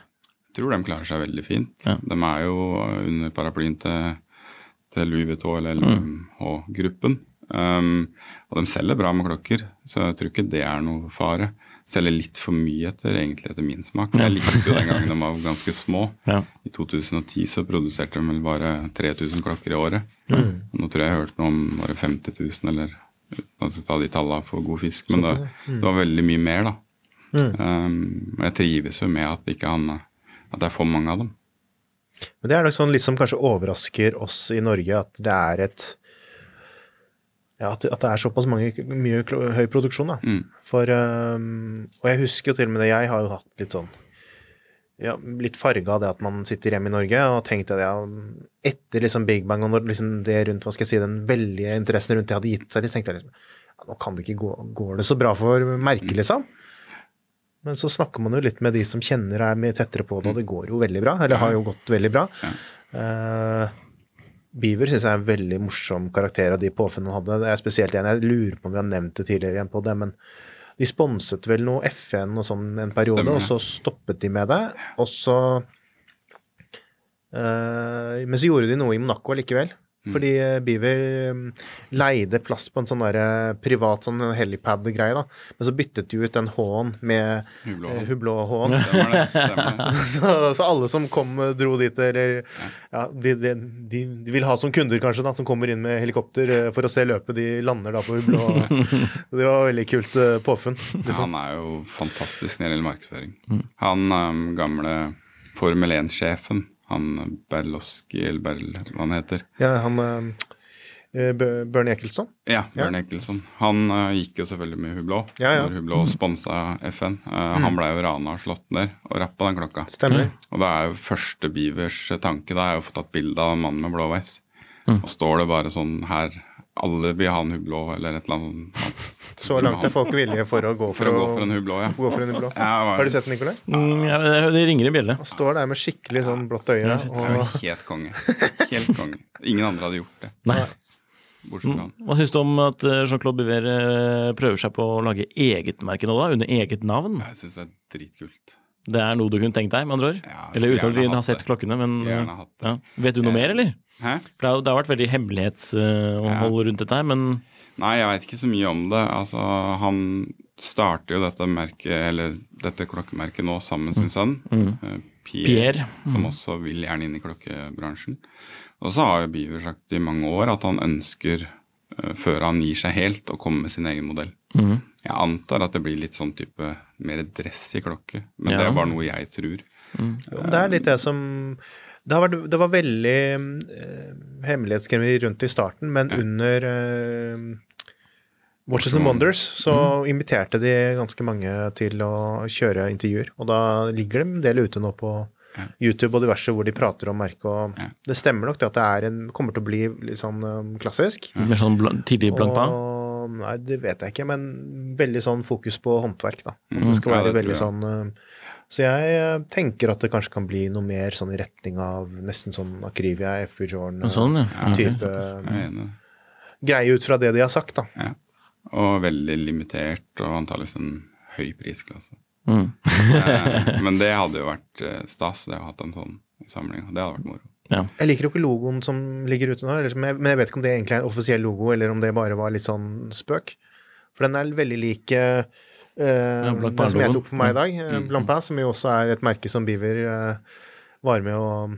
Jeg tror de klarer seg veldig fint. Ja. De er jo under paraplyen til, til Louis Vuitton eller LMH-gruppen. Um, og de selger bra med klokker, så jeg tror ikke det er noe fare. Selger litt for mye etter, egentlig etter min smak. Jeg likte jo den gangen de var ganske små. Ja. I 2010 så produserte de vel bare 3000 klokker i året. Nå tror jeg jeg hørte noe om bare 50 000, eller uten jeg de tallene for god fisk. Men det, det var veldig mye mer, da. Um, og jeg trives jo med at, ikke han, at det er for mange av dem. Men det er nok sånn litt som kanskje overrasker oss i Norge, at det er et ja, at, at det er såpass mange, mye høy produksjon, da. Mm. For um, Og jeg husker jo til og med det, jeg har jo hatt litt sånn ja, litt farga av det at man sitter hjemme i Norge og tenkte at ja, etter liksom Big Bang og når liksom det rundt, hva skal jeg si, den veldige interessen rundt det hadde gitt seg, så tenkte jeg liksom ja, nå kan det ikke gå, går det så bra for merket, liksom. Men så snakker man jo litt med de som kjenner er mye tettere på det, og det går jo veldig bra. Eller har jo gått veldig bra. Uh, Beaver syns jeg er en veldig morsom karakter av de påfunnene han hadde. Det er spesielt en, Jeg lurer på om vi har nevnt det tidligere igjen på det, men de sponset vel noe FN og sånn en periode, Stemmer og så stoppet de med det. Og så uh, Men så gjorde de noe i Monaco likevel. Mm. Fordi eh, Beaver eh, leide plass på en sånn der privat sånn helipad-greie, da. Men så byttet de ut den H-en med Hublot. eh, det. Så, så alle som kom, eh, dro dit, eller ja, de, de, de, de vil ha som kunder, kanskje, da, som kommer inn med helikopter for å se løpet. De lander da på Hublå. det var veldig kult påfunn. påfunn. Ja, Liksom. han er jo fantastisk når det gjelder markedsføring. Han um, gamle Formel 1-sjefen, han Berloski, eller Berl, hva han heter. Ja, han eh, Ekelsson? Bernie Eccleston. Ja, Ecclesson. Han uh, gikk jo selvfølgelig med Hublot, Ja, ja. når Hublot sponsa FN. Uh, Han ble jo rana og slått ned og rappa den klokka. Stemmer. Og det er jo første Beavers tanke da er jo å få tatt bilde av en mann med blåveis. Og står det bare sånn her Alle vil ha en hublå eller et eller annet. Så langt er folk villige for å gå for, For å gå for en hublå. ja. gå for en hublå. Ja, hva- Har du sett den, Nikolai? Mm, ja, det, det ringer i bjelle. Han står der med skikkelig sånn blått øye. Er Og, helt konge. Helt konge. Ingen andre hadde gjort det. Nei. Han. Hva syns du om at eh, Jean-Claude Biver eh, prøver seg på å lage eget merke nå, da? Under eget navn? Jeg syns det er dritkult. Det er noe du kunne tenkt deg, med andre ord? Ja, eller uten at vi har sett det. klokkene, men ja. Vet du noe mer, eller? Hæ? For det har, det har vært veldig hemmelighetshold rundt dette her, men Nei, jeg veit ikke så mye om det. Altså, han starter jo dette merket, eller dette klokkemerket nå sammen med sin sønn, mm. Pierre, Pierre. som også vil gjerne inn i klokkebransjen. Og så har jo Beaver sagt i mange år at han ønsker, eh, før han gir seg helt, å komme med sin egen modell. Jeg antar at det blir litt sånn type mer dress i klokke, men det Ja. er bare noe jeg tror. det er litt det som det, har vært, det var veldig eh, hemmelighetskremmeri rundt i starten, men under eh, Watches and Wonders så inviterte de ganske mange til å kjøre intervjuer. Og da ligger det en del ute nå på YouTube og diverse hvor de prater om merket, og det stemmer nok det at det er en, kommer til å bli litt sånn um, klassisk. Mer sånn bl tidlig blant Og, nei, det vet jeg ikke, men veldig sånn fokus på håndverk, da. At Mm. det skal Ja, være det veldig jeg. sånn uh, Så jeg uh, tenker at det kanskje kan bli noe mer sånn i retning av nesten sånn Akrivia, FB uh, Sånn, er greie ut fra det de har sagt, da. Ja. Og veldig limitert, og antakeligvis en høy prisklasse. Mm. Eh, Men det hadde jo vært eh, stas, det å ha hatt en sånn samling. Det hadde vært moro. Jeg liker jo ikke logoen som ligger ute nå, eller, men jeg- men jeg vet ikke om det egentlig er en offisiell logo, eller om det bare var litt sånn spøk. For den er veldig lik uh, ja, den som jeg tok på meg i dag, uh, Mm. Blancpain, som jo også er et merke som Beaver uh, var med å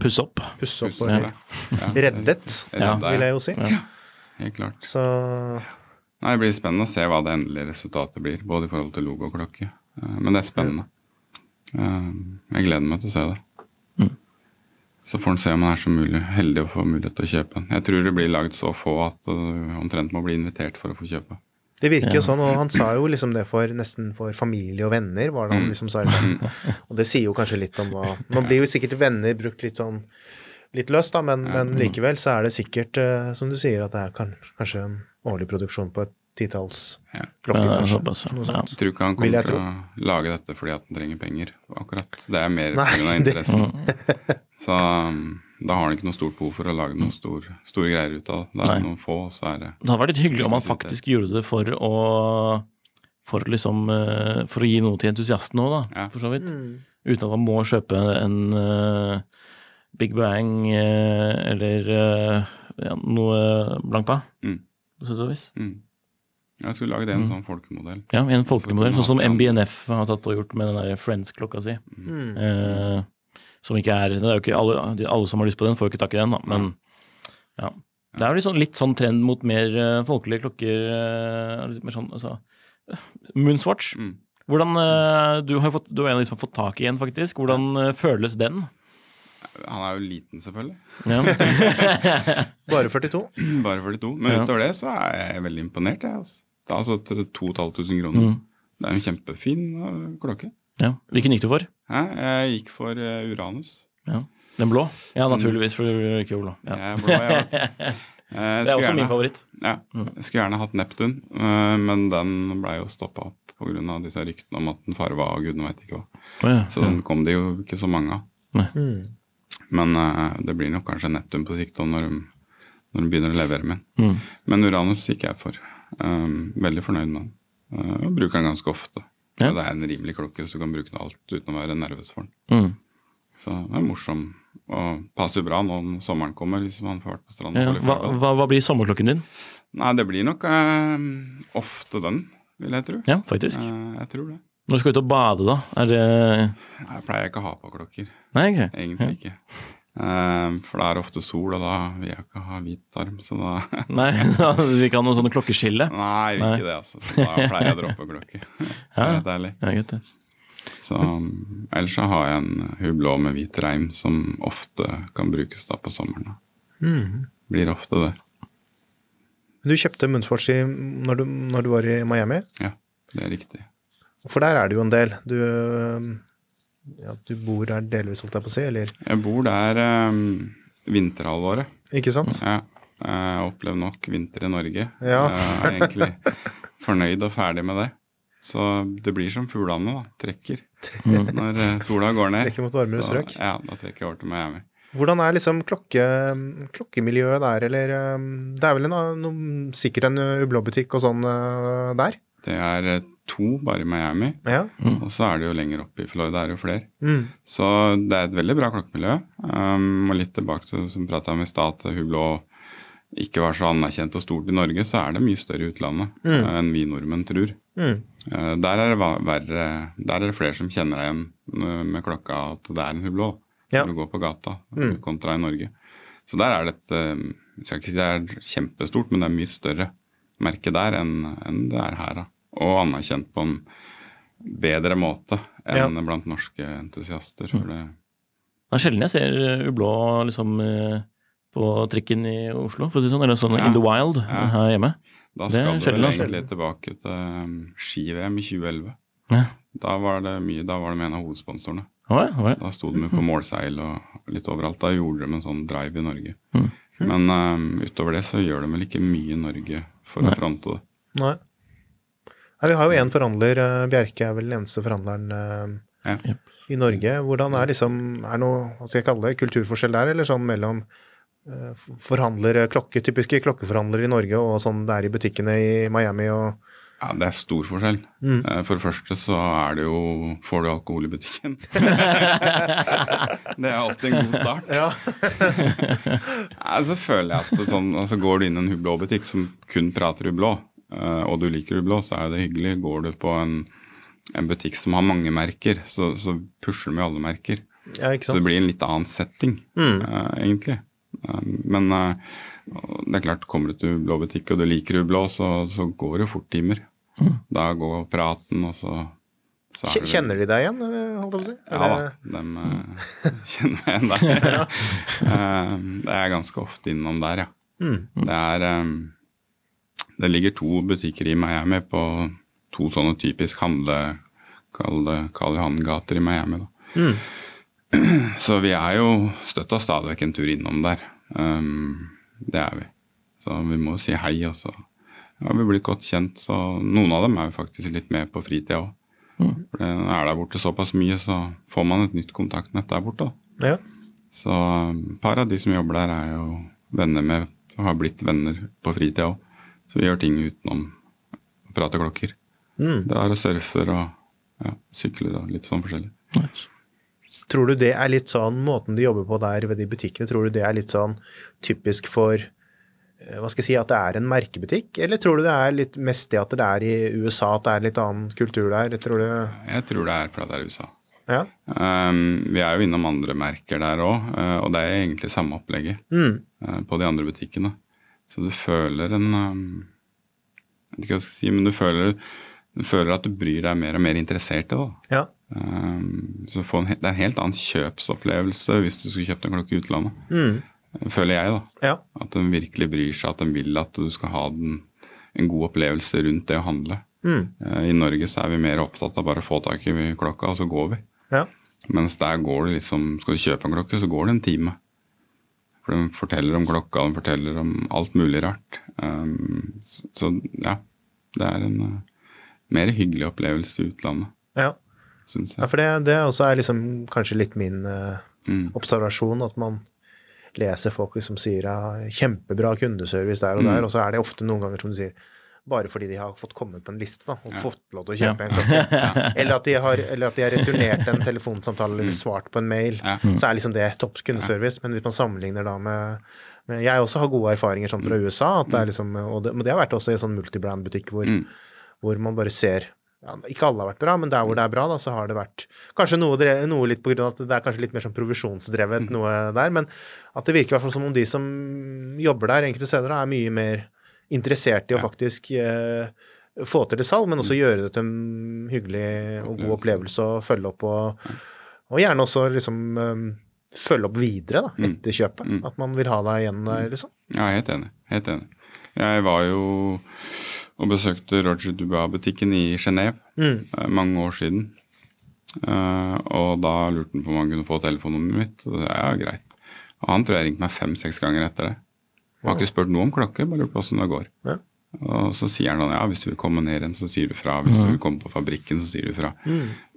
Pusse opp. pusse opp og ja. reddet, Ja, vil jeg jo si. Ja. Helt klart. Så Nei, Det blir spennende å se hva det endelige resultatet blir, både i forhold til logo og klokke. Eh, Men det er spennende. Eh, Jeg gleder meg til å se det. Mm. Så får en se om en er så mulig, heldig å få mulighet til å kjøpe en. Jeg tror det blir lagd så få at du omtrent må bli invitert for å få kjøpe. det virker jo sånn, og han sa jo liksom det for nesten for familie og venner, var det han liksom sa. Og det sier jo kanskje litt om hva Nå blir jo sikkert venner brukt litt sånn litt løst, da, men, men likevel så er det sikkert, eh, som du sier, at det er kanskje en årlig produksjon på et titalls Ja. klokker, Ja. Jeg tror ikke han kommer til å lage dette fordi at han trenger penger, akkurat. Det er mer pga. det- interessen. Så um, da har han ikke noe stort behov for å lage noen stor, store greier ut av det. Det er Nei. noen få, så er det Det hadde vært litt hyggelig om han faktisk gjorde det for å For liksom eh, For å gi noe til entusiasten òg, da, Ja. for så vidt. Mm. Uten at man må kjøpe en uh, Big Bang uh, eller uh, ja, noe Blancpa, Mm. på sett og vis. mm. Jeg skulle lage det en sånn folkemodell. Ja, en folkemodell, Så sånn som MBNF har tatt og gjort med den der Friends-klokka si. Mm. Eh, som ikke er Det er jo ikke alle, alle som har lyst på den, får jo ikke tak i den, da, men ja. Det er jo litt sånn, litt sånn trend mot mer uh, folkelige klokker. Uh, litt mer sånn, altså Moonswatch. Mm. Hvordan, uh, du, har fått, du er en av de som har fått tak i en, faktisk. Hvordan føles den? Han er jo liten, selvfølgelig. Ja. Bare 42. Bare 42. Men Ja. utover det så er jeg veldig imponert, jeg. Altså. Det er altså til 2500 kroner. Mm. Det er en kjempefin uh, klokke. ja. Hvilken gikk du for? Hæ? Jeg gikk for uh, Uranus. Ja. Den blå? Ja, naturligvis, for du er ikke blå. Ja. Jeg er blå, jeg. Eh, jeg Det er også også min favoritt. Ja, jeg skulle gjerne hatt Neptun, men den blei jo stoppa opp pga. disse ryktene om at den farva og gudene veit ikke hva. Oh, ja. Så den kom det jo ikke så mange av. Mm. Men uh, det blir nok kanskje Neptun på sikt når de, når de begynner å levere med. Mm. Men Uranus gikk jeg for. Um, veldig fornøyd med den. Uh, og bruker den ganske ofte. Ja. Det er en rimelig klokke, så du kan bruke den alt uten å være nervøs for den. Mm. Så det er morsom. Og passer bra nå når sommeren kommer, hvis man får vært på stranden. Ja. Hva, hva, hva blir sommerklokken din? Nei, det blir nok eh, ofte den, vil jeg tro. Ja, faktisk. Eh, jeg tror det. Når du skal ut og bade, da? Er det Jeg pleier ikke å ha på klokker. Nei, okay. Egentlig ikke. Eh, for det er ofte sol, og da vil jeg ikke ha hvit arm, så da Nei, du vil ikke ha noe sånne klokkeskille? Nei, jeg vil Nei. ikke det, altså. Så da pleier jeg å droppe klokke. Det er litt. Ja, greit, det. Så ellers så har jeg en hublå med hvit reim som ofte kan brukes da på sommeren. Mm. Blir ofte det. Du kjøpte Moonswatch når, du, når du var i Miami, Ja, det er riktig. for der er det jo en del. Du, ja, du bor der delvis, holdt jeg på å si, eller? Jeg bor der um, vinterhalvåret. Ikke sant? Ja. Jeg opplever nok vinter i Norge. Ja. Jeg er egentlig fornøyd og ferdig med det. Så det blir som fuglene, da. Trekker. Når eh, sola går ned. Trekker mot varmere så- strøk. Ja, da trekker jeg over til Miami. Hvordan er liksom klokke, klokkemiljøet der, eller øh, Det er vel en, noe, sikkert en ublå-butikk og sånn øh, der? Det er eh, to bare i Miami, Ja. og så er det jo lenger oppe i Florida, er det jo flere. Mm. Så det er et veldig bra klokkemiljø. Um, og litt tilbake til som prata om i stad, at Hublot ikke var så anerkjent og stort i Norge, så er det mye større i utlandet eh, enn vi nordmenn tror. Mm. Eh, der, er det verre, der er det flere som kjenner deg igjen eh, med klokka at det er en Hublot Ja. når du går på gata, Mm. kontra i Norge. Så der er det et Jeg skal ikke si det er kjempestort, men det er mye større merke der enn enn det er her. da. Og anerkjent på en bedre måte enn blant norske entusiaster. For det, Det er sjelden jeg ser uh, ublå liksom uh, på trikken i Oslo, for å si sånn. Eller sånn Ja. in the wild Ja. her hjemme. Da skal det sjelden, vel egentlig tilbake til um, ski-VM i 2011. Ja. Da var det mye, da var det med en av hovedsponsorene. Ja, å ja. Da sto de på målseil og litt overalt. Da gjorde de en sånn drive i Norge. Mm. Men um, utover det så gjør de vel ikke mye i Norge for å fronte det. Nei. Nei, vi har jo én forhandler, eh, Bjerke er vel den eneste forhandleren eh, Ja. i Norge. Hvordan er liksom Er noe, hva skal jeg kalle det, kulturforskjell der, eller sånn mellom eh, forhandlere, klokke, typiske klokkeforhandlere i Norge og sånn det er i butikkene i Miami og Ja, det er stor forskjell. Mm. For det første så er det jo Får du alkohol i butikken? det er alltid en god start. Ja. ja så føler jeg at det sånn, altså Går du inn i en hublå-butikk som kun prater hublå, og du liker hublå, så er det hyggelig. Går du på en, en butikk som har mange merker, så, så pusher de med alle merker. ja, Så det blir en litt annen setting, Mm. uh, egentlig. Uh, men uh, det er klart, kommer du til blå butikk og du liker hublå, så, så går det jo fort timer. Da går praten, og så, så Kje- Kjenner de deg igjen, eh, holdt jeg på å si? Ja da, de eh, kjenner meg igjen der. Eh, det er ganske ofte innom der, ja. Mm. Det er eh, Det ligger to butikker i Miami på to sånne typisk handle... Kall det Karl Johan-gater i Miami, da. Mm. Så vi er jo støtta stadig vekk en tur innom der. Um, det er vi. Så vi må si hei, og så har vi blitt godt kjent. Så noen av dem er jo faktisk litt med på fritida òg. For det er der borte såpass mye, så får man et nytt kontaktnett der borte. da. Ja. Så um, et par av de som jobber der, er jo venner med har blitt venner på fritida òg. Så vi gjør ting utenom å prate klokker. Mm. er og surfer og ja, sykler og litt sånn forskjellig. Tror du det er litt sånn, måten de jobber på der ved de butikkene, tror du det er litt sånn typisk for eh, hva skal jeg si, at det er en merkebutikk? Eller tror du det er litt mest det at det er i USA, at det er litt annen kultur der? Tror du Jeg tror det er fordi det er USA. Ja? Um, vi er jo innom andre merker der òg, og det er egentlig samme opplegget Mm. uh, på de andre butikkene. Så du føler en um, Jeg vet ikke hva jeg skal si, men du føler, du føler at du bryr deg mer og mer interessert i det. Ja. Um, så få en, det er en helt annen kjøpsopplevelse hvis du skulle kjøpt en klokke i utlandet. Mm. Føler jeg, da. Ja. At de virkelig bryr seg, at de vil at du skal ha den, en god opplevelse rundt det å handle. Mm. Eh, I Norge så er vi mer opptatt av bare å få tak i klokka, og så går vi. Ja. Mens der går det liksom Skal du kjøpe en klokke, så går det en time. For de forteller om klokka, de forteller om alt mulig rart. Um, så, så ja, det er en uh, mer hyggelig opplevelse i utlandet, ja. syns ja for det, det også er liksom kanskje litt min uh, Mm. observasjon, at man leser folk som sier ja, kjempebra kundeservice der og Mm. der, og så er det ofte noen ganger som du sier bare fordi de har fått kommet på en liste da, og Ja. fått lov til å kjøpe en klokke. Eller, at de har, eller at de har returnert en telefonsamtale eller svart på en mail. Ja. Så er liksom det topp kundeservice. Men hvis man sammenligner da med, med Jeg også har gode erfaringer sånn fra USA, at det er liksom, og det, men det har vært også i en sånn multibrand-butikk hvor, Mm. hvor man bare ser ja, Ikke alle har vært bra, men der hvor det er bra, da, så har det vært Kanskje noe, noe litt på grunn av at det er kanskje litt mer sånn provisjonsdrevet noe der, men at det virker i hvert fall som om de som jobber der enkelte steder, da, er mye mer interessert i å faktisk eh, få til det salg, men også gjøre det til en hyggelig og god opplevelse å følge opp og, og gjerne også liksom eh, følge opp videre da, etter kjøpet. Mm. At man vil ha deg igjen der, liksom. Ja, helt enig. Helt enig. Jeg var jo og besøkte Roger Dubois-butikken i Genéve Mm. eh, mange år siden. Eh, og da lurte han på om han kunne få telefonnummeret mitt. Og det er ja, greit. Og han tror jeg ringte meg fem-seks ganger etter det. Og har ikke spurt noe om klokke, bare lurt på åssen det går. Ja. Og så sier han ja, hvis du vil komme ned igjen, så sier du fra. Hvis du vil komme på fabrikken, så sier du fra.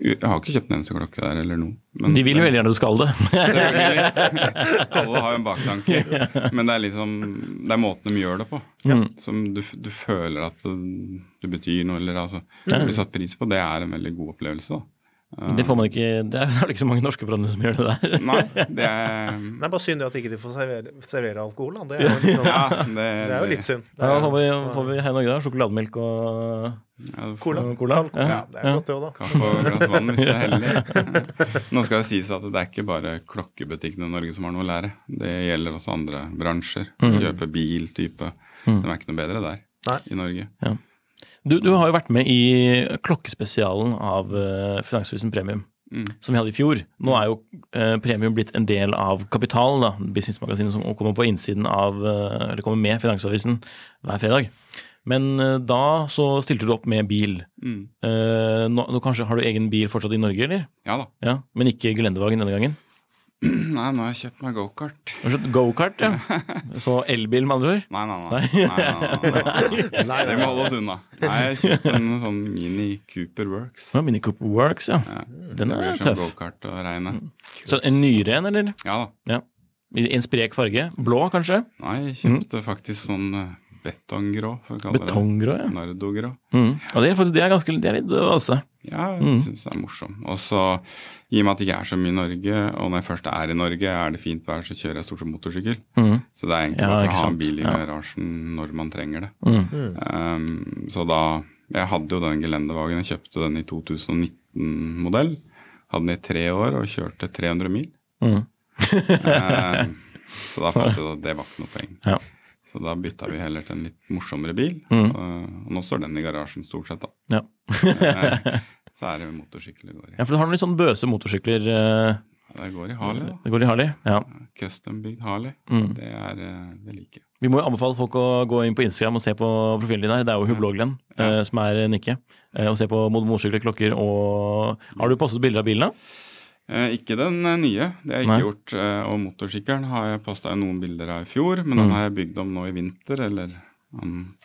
Jeg har ikke kjøpt en eneste klokke der eller noe. men- De vil jo veldig gjerne du skal det. Alle har jo en baktanke. Men det er liksom Det er måten de gjør det på. Som du, du føler at du betyr noe, eller altså Du blir satt pris på. Det er en veldig god opplevelse, da. Det får man ikke Det er det ikke så mange norske forhandlere som gjør det der. Nei, det er Det er bare synd at ikke de får servere, servere alkohol. Da. Det, er jo litt sånn, Ja, det, det er jo litt synd. Da Ja, får vi, får vi her i Norge da? Sjokolademelk og Ja, Cola. Ja, det er godt det òg, da. Kaffe og et glass vann hvis det er heldig. Nå skal det sies at det er ikke bare klokkebutikkene i Norge som har noe å lære. Det gjelder også andre bransjer. Kjøpe bil, type. De er ikke noe bedre der Nei. i Norge. Du, du har jo vært med i klokkespesialen av uh, Finansavisen Premium, Mm. som vi hadde i fjor. Nå er jo eh, Premium blitt en del av Kapital, da, businessmagasinet som kommer på innsiden av, eh, eller kommer med Finansavisen hver fredag. Men eh, da så stilte du opp med bil. Mm. Eh, nå, nå kanskje Har du egen bil fortsatt i Norge, eller? Ja da. Ja, Men ikke gelendevagen denne gangen? Nei, nå har jeg kjøpt meg gokart. Gokart, ja. Så elbil, med andre ord? Nei, nei, nei. nei, nei, nei. Det må holde oss unna. Nei, jeg kjøpte en sånn Mini Cooper Works. Ja, Mini Cooper Works, ja. Den det er blir som tøff. gokart å regne. Så en nyere en, eller? Ja da. Ja. I en sprek farge? Blå, kanskje? Nei, jeg kjøpte faktisk sånn eh, betonggrå, det. Betonggrå, ja. Nardogrå. Mm. Og det er faktisk det er ganske det er litt vase. Ja, Mm. jeg syns det er morsom. Og så, i og med at det ikke er så mye i Norge, og når jeg først er i Norge, er det fint vær, så kjører jeg stort sett motorsykkel. Mm. Så det er egentlig bare for å ha en bil i garasjen når man trenger det. Mm. Um, så da Jeg hadde jo den gelendevagen, jeg kjøpte den i 2019-modell. Hadde den i tre år og kjørte 300 mil. Mm. Um, så da fant jeg ut at det var ikke noe poeng. Ja. Så da bytta vi heller til en litt morsommere bil. Mm. Og, og nå står den i garasjen stort sett, da. Ja. Eh, er motorsykkel det går i. ja, for du har noen litt sånn bøse motorsykler. Ja, Det går i Harley, da. Det går i Harley? Ja. Custom-bygd Harley. Mm. Det, er, eh, det liker jeg. Vi må jo anbefale folk å gå inn på Instagram og se på profilen din her. Det er jo Hubloglen eh, som er Nikke. Eh, og se på mo- motorsykler, klokker og Har du postet bilder av bilen, da? Eh, ikke den eh, nye, det har jeg ikke Nei. gjort. Eh, og motorsykkelen har jeg posta noen bilder av i fjor, men Mm. den har jeg bygd om nå i vinter. Eller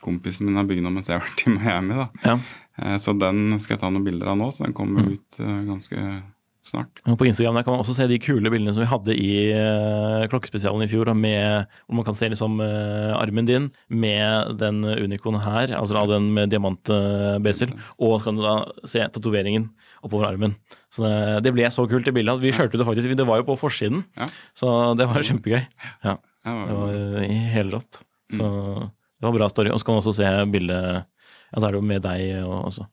kompisen min har bygd om mens jeg har vært i Miami, da. Ja. Eh, så den skal jeg ta noen bilder av nå, så den kommer Mm. ut eh, ganske snart. På Instagram der kan man også se de kule bildene som vi hadde i eh, klokkespesialen i fjor. Med, hvor man kan se liksom armen din med den unikonen her, altså da den med diamant-besel. og så kan du da se tatoveringen oppover armen. Så det, det ble så kult i bildet. at Vi kjørte det faktisk, det var jo på forsiden. Ja. Så det var kjempegøy. Ja, det var helt rått. Så det var en bra story. Og så kan man også se bildet Ja, da er det jo med deg også.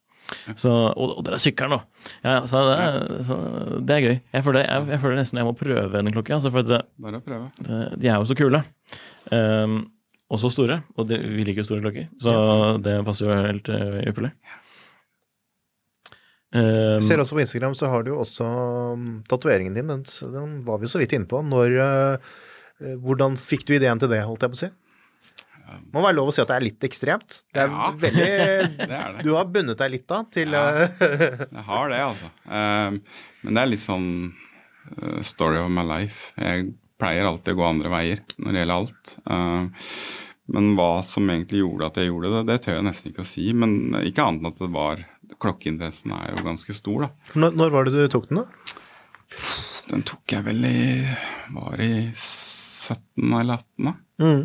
Så, og, og dere sykkelen, da. Ja, så det, er, så det er gøy. Jeg føler, jeg, jeg føler nesten jeg må prøve den klokka. Altså, for det, Bare å prøve. det, de er jo så kule. Um, og så store. Og de, vi liker jo store klokker, så det passer jo helt uh, ypperlig. Um, Jeg ser også på Instagram så har du jo også um, tatoveringen din. Den, den var vi så vidt inne på. Når, eh, eh, hvordan fikk du ideen til det, holdt jeg på å si? Må være lov å si at det er litt ekstremt. Det er Ja, veldig det er det. Du har bundet deg litt da til Ja. eh, Jeg har det, altså. Eh, men det er litt sånn eh, story of my life. Jeg pleier alltid å gå andre veier når det gjelder alt. Men hva som egentlig gjorde at jeg gjorde det, det tør jeg nesten ikke å si. Men ikke annet enn at det var Klokkeinteressen er jo ganske stor, da. når, når var det du tok den, da? Den tok jeg vel i Var i 17 eller 18, da. Mm.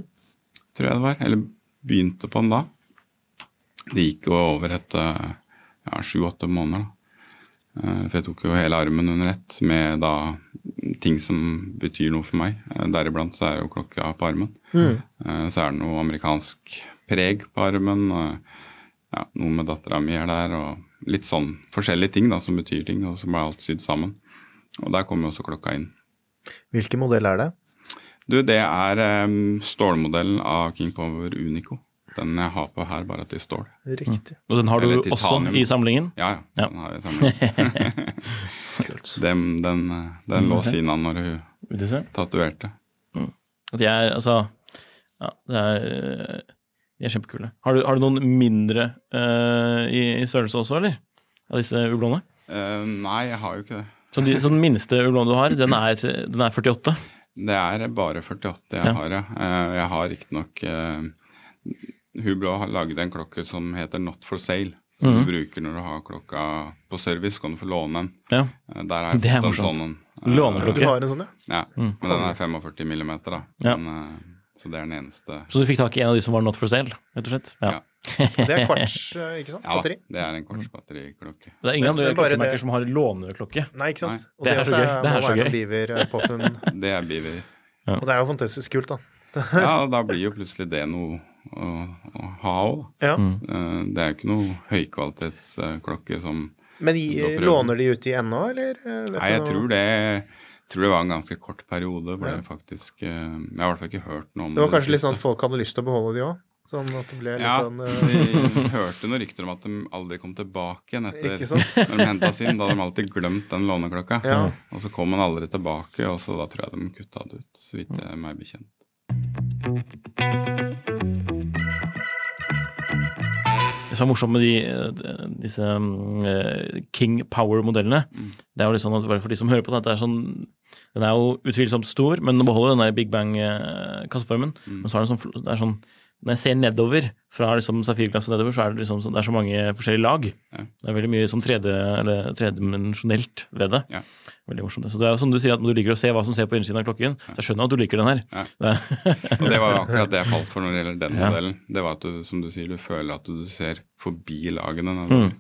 Tror jeg det var. Eller begynte på den da. Det gikk jo over et eh, ja, sju-åtte måneder. da. Eh, For jeg tok jo hele armen under ett med da ting som betyr noe for meg. Eh, Deriblant så er jo klokka på armen. Mm. Så er det noe amerikansk preg på armen. Ja, noe med dattera mi er der, og litt sånn forskjellige ting da, som betyr ting. Og så ble alt sydd sammen. Og der kommer jo også klokka inn. Hvilken modell er det? Du, det er um, stålmodellen av King Power Unico. Den jeg har på her, bare at det er stål. Riktig. og den har du også i samlingen. Ja, ja. Ja. Den har jeg sammen. den, den, eh, den lå siden av når hun tatoverte. Mm. de er altså Ja, det er De er kjempekule. Har du, har du noen mindre uh, i, i størrelse også, eller? Av disse ublåene? Uh, nei, jeg har jo ikke det. Så, de, så den minste ublåen du har, den er, den er 48? Det er bare 48 jeg Ja. har, ja. Eh, jeg har riktignok uh, Hublå har laget en klokke som heter Not for sale. Som Mhm. du bruker når du har klokka på service, kan du få låne en. Ja. Eh, der har jeg Det er fått en sånn en. Eh, Låneklokke. Du har en sånn, ja? Ja, men den er 45 millimeter, da. Ja. Men, eh, så det er den eneste. Så du fikk tak i en av de som var not for sale, rett og slett? Ja. Ja. Det er kvarts, eh, ikke sant? Ja det er en kvartsbatteriklokke. Det er ingen andre klokkemerker det- som har låneklokke. Nei, ikke sant? Nei. Og Det er så gøy. Det er så gøy. biver eh. Det er biver. Og det er jo fantastisk kult, da. Ja, og da blir jo plutselig det noe å, å ha òg. Ja. Det er jo ikke noe høykvalitetsklokke som Men i, låner de uti ennå, eller? eh, vet Nei, jeg noe? tror det tror det var en ganske kort periode. Ble det faktisk eh, Jeg har i hvert fall ikke hørt noe om Det var den kanskje litt sånn at folk hadde lyst til å beholde de òg? Sånn at det ble litt Ja, sånn uh... vi hørte noen rykter om at de aldri kom tilbake igjen etter Ikke sant? når de hentas inn. Da hadde de alltid glemt den låneklokka. Ja. Og så kom den aldri tilbake, og så da tror jeg de kutta det ut, så vidt jeg er meg bekjent. Det som er morsomt med de, eh, disse mm, eh, King Power-modellene, det er jo litt sånn at bare for de som hører på det, det er sånn Den er jo utvilsomt stor, men den beholder den der Big Bang-kasseformen. Men så er det sånn, det er sånn Når jeg ser nedover, fra liksom safirglasset nedover, så er det liksom det er så mange forskjellige lag. Det er veldig mye sånn tredje- eller tredimensjonelt ved det. Ja. Veldig morsomt. Så det er jo som du sier, at når du liker å se hva som ser på innsiden av klokken, så jeg skjønner at du liker den her. Ja. Det- Og det var akkurat det jeg falt for når det gjelder den Ja. modellen. Det var at du, som du sier, du føler at du ser forbi lagene. Mm.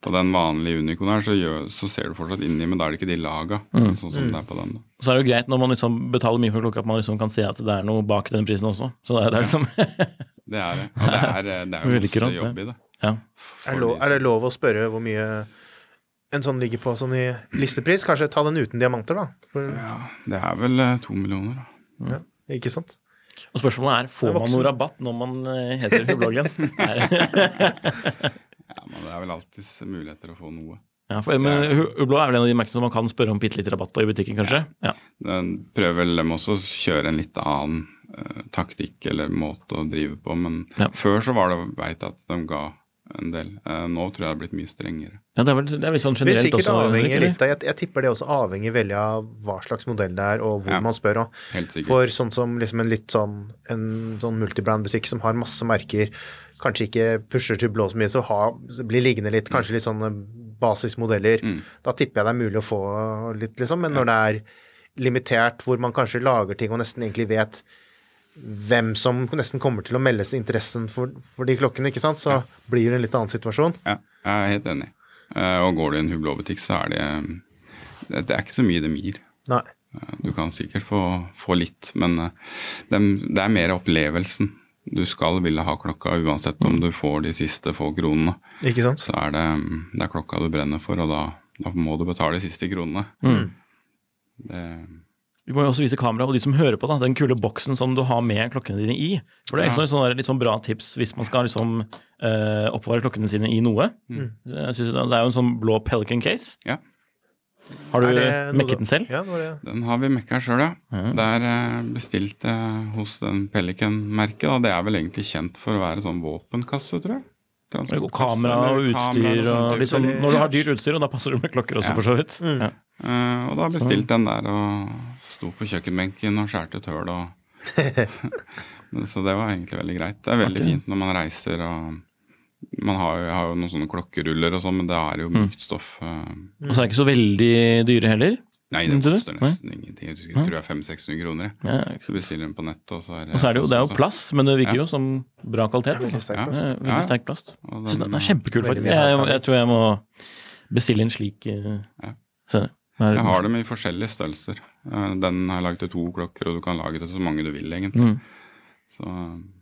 På den vanlige Unicon her, så, gjør, så ser du fortsatt inni, men da er det ikke de laga, Mm. sånn som det er på den. da. Så er det jo greit når man liksom betaler mye for klokka, at man liksom kan se at det er noe bak den prisen også. Så det er, det er liksom Det er det. Og det er, det er jo masse jobb i det. Ja. Er, det lov, er det lov å spørre hvor mye en sånn ligger på sånn i listepris? Kanskje ta den uten diamanter, da? For, Ja, det er vel eh, to millioner, da. ja, ikke sant? Og spørsmålet er får er man noe rabatt når man eh, heter Hubloggen. Ja, men det er vel alltids muligheter å få noe. ja, for, men Ublå Hublå er vel en av de merkene som man kan spørre om bitte litt rabatt på i butikken, kanskje? Ja. Den prøver vel dem også å kjøre en litt annen uh, taktikk eller måte å drive på, men Ja. før så var det veit at de ga en del. Uh, nå tror jeg det har blitt mye strengere. ja, det er vel det er vel sånn Det generelt sikkert også. avhenge litt av jeg, jeg tipper det også avhenger veldig av hva slags modell det er, og hvor Ja. man spør. Og. Helt sikkert. For sånn som liksom en litt sånn en sånn multibrand-butikk som har masse merker, kanskje ikke pusher til blå så mye, så ha, blir liggende litt, kanskje litt sånne basismodeller. Mm. Da tipper jeg det er mulig å få litt, liksom. Men når det er limitert, hvor man kanskje lager ting og nesten egentlig vet hvem som nesten kommer til å melde seg interessen for, for de klokkene, ikke sant, så blir det en litt annen situasjon. Ja, jeg er helt enig. Eh, og går du i en Hublå-butikk, så er det, det er ikke så mye de gir. Nei. Eh, Du kan sikkert få, få litt, men det er, det er mer opplevelsen. Du skal ville ha klokka uansett om du får de siste få kronene. Ikke sant? Så er det, det er klokka du brenner for, og da, da må du betale de siste kronene. Mm. Det, Vi må jo også vise kamera, og de som hører på, da, den kule boksen som du har med klokkene dine i. For det er ja. sånn, litt sånn bra tips hvis man skal liksom eh, oppbevare klokkene sine i noe. Jeg synes Det er jo en sånn blå Pelican case. ja, Har du mekket den selv? Ja, det var det. den har vi mekka sjøl, ja. Mm. Det er bestilt hos den Pelican-merket. Det er vel egentlig kjent for å være sånn våpenkasse, tror jeg. Og kamera og utstyr og og liksom, Når du har dyrt utstyr, og da passer det med klokker også, Ja. for så vidt. Ja. Uh, og da bestilte den der og sto på kjøkkenbenken og skjærte et høl og Så det var egentlig veldig greit. Det er veldig fint når man reiser og Man har, jo- har jo noen sånne klokkeruller og sånn, men det er jo mykt stoff. eh. Og så er det ikke så veldig dyre heller. Nei, det koster nesten ingenting. Jeg tror jeg det er 500-600 kroner. jeg. Ja, Så bestiller den på nettet, og så er det Og så er det jo, det er jo plast, men det virker Ja. jo som bra kvalitet. Veldig altså. sterk plast. Ja, Ja. Veldig sterk plast. Den, Så den, er kjempekul, faktisk. Jeg, Jeg, jeg tror jeg må bestille en slik uh, Ja. se. Er- Jeg har dem i forskjellige størrelser. Eh, Den har jeg laget til to klokker, og du kan lage det til så mange du vil, egentlig. Mm. Så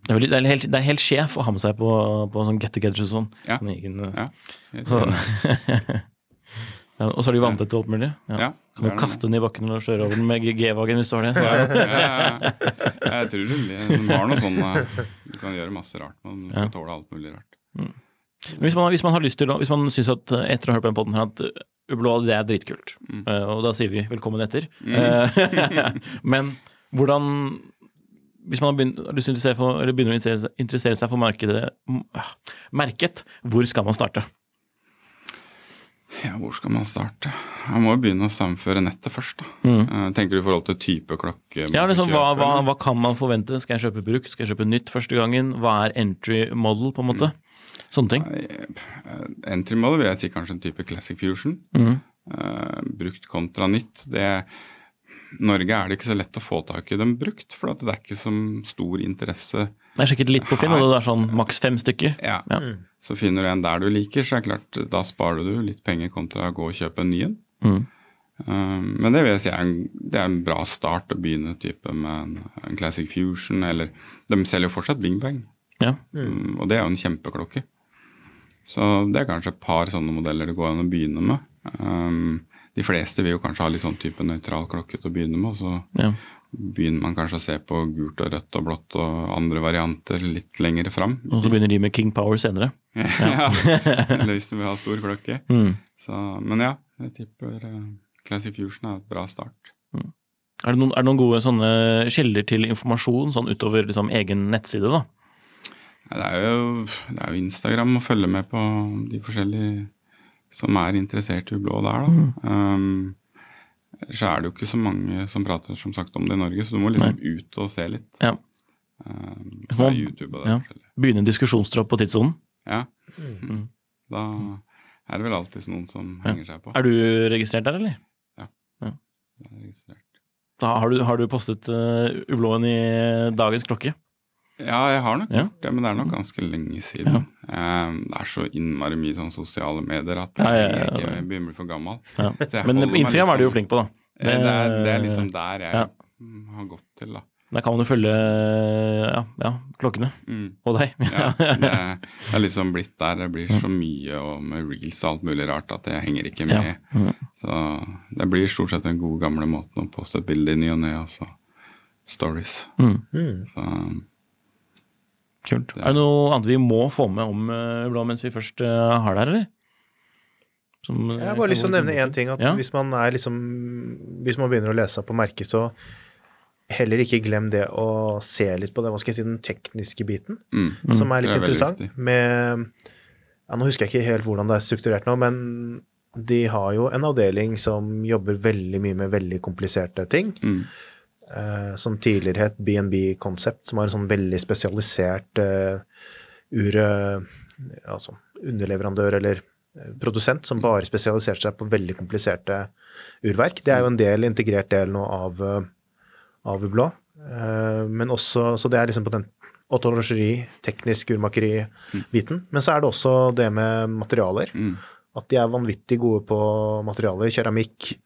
Det er, det, er helt, det er helt sjef å ha med seg på, på sånn get together og sånn. Ja. Sånn egen, uh, ja. så, ja, og så er de vanntett og alt mulig. Ja. Ja, Kan du kaste den i bakken og kjøre over den med G-vagen hvis du har det. Jeg tror du har noe sånn eh, Du kan gjøre masse rart, men du skal tåle alt mulig rart. Mm. Hvis man, hvis man har lyst til Hvis man syns at uh, etter å ha hørt på den podden her at Ublå, det er dritkult, Mm. og da sier vi velkommen etter. mm. men hvordan Hvis man har å interessere for, eller begynner å interessere, seg for markedet, mm, ah, merket, hvor skal man starte? Ja, hvor skal man starte? Man må jo begynne å sammenføre nettet først. da. Mm. Eh, Tenker du i forhold til type klokke? Ja, liksom, hva, hva, hva kan man forvente? Skal jeg kjøpe brukt? Skal jeg kjøpe nytt første gangen? Hva er entry model, på en måte? Sånne ting. Eh, Entry model vil jeg si kanskje en type Classic Fusion. Mm. Uh, brukt kontra nytt. Det, Norge er det ikke så lett å få tak i dem brukt, for det er ikke så stor interesse. Jeg sjekket litt på Finn, og det er sånn maks fem stykker. Ja. Ja. Så finner du en der du liker, så er det klart, da sparer du litt penger kontra å gå og kjøpe en ny en. Mm. Um, men det vil jeg si er en, det er en bra start å begynne type med en, en Classic Fusion, eller De selger jo fortsatt Bing Bang, Ja. Mm, og det er jo en kjempeklokke. Så det er kanskje et par sånne modeller det går an å begynne med. Um, de fleste vil jo kanskje ha litt sånn type nøytral klokke til å begynne med, så ja. begynner man kanskje å se på gult og rødt og blått og andre varianter litt lenger fram. Og så begynner de med King Power senere. ja, eller hvis du vil ha stor klokke. Mm. Så, men ja, jeg tipper eh, Classic Fusion er et bra start. Er, det noen, er det noen gode sånne kilder til informasjon sånn utover liksom, egen nettside, da? Det er, jo, det er jo Instagram å følge med på de forskjellige som er interessert i blå der, da. Um, så er det jo ikke så mange som prater som sagt om det i Norge, så du må liksom ut og se litt. Ja. Um, Så er YouTube og det ja. Begynne en diskusjonstropp på tidssonen. Ja. Mm. Da er det vel alltid noen som henger seg på. Er du registrert der, eller? Ja, jeg er registrert. Da har du, har du postet uh, ublåen i dagens klokke? Ja, jeg har nok Ja. det, men det er nok ganske lenge siden. Um, det er så innmari mye sånn sosiale medier at jeg, Ja, ja, ja, henger ikke, ja. jeg begynner å bli for gammel. Ja. Men Instagram er du jo liksom- flink på, da. Det, det, er, det er liksom der jeg Ja. mm, har gått til, da. Der kan man jo følge ja, ja, klokkene. Mm. Og deg. Ja, det, er- liksom blitt der. Det blir så mye og med reels og alt mulig rart at jeg henger ikke Ja. med. Mm. Så det blir stort sett den gode gamle måten å poste et bilde i ny og ne, altså stories. Mm. Så Kult. Er det noe annet vi må få med om uh, blå mens vi først eh, har det her, eller? Som, eh, Jeg har bare lyst til å nevne én ting. At Ja. hvis man er liksom Hvis man begynner å lese på merket, så heller ikke glem det å se litt på det, hva skal jeg si, den tekniske biten, mm. som er litt er interessant. Med ja, Nå husker jeg ikke helt hvordan det er strukturert nå, men de har jo en avdeling som jobber veldig mye med veldig kompliserte ting. Mm. Eh, som tidligere het BNB Concept, som var en sånn veldig spesialisert uh, ur... eh, altså underleverandør eller eh, produsent som bare spesialiserte seg på veldig kompliserte urverk. Det er jo en del, integrert del nå av, eh, av Ublå. Uh, men også, så det er liksom på den autologeri, teknisk urmakeri-biten. Men så er det også det med materialer. Mm. At de er vanvittig gode på materialer. Keramikk.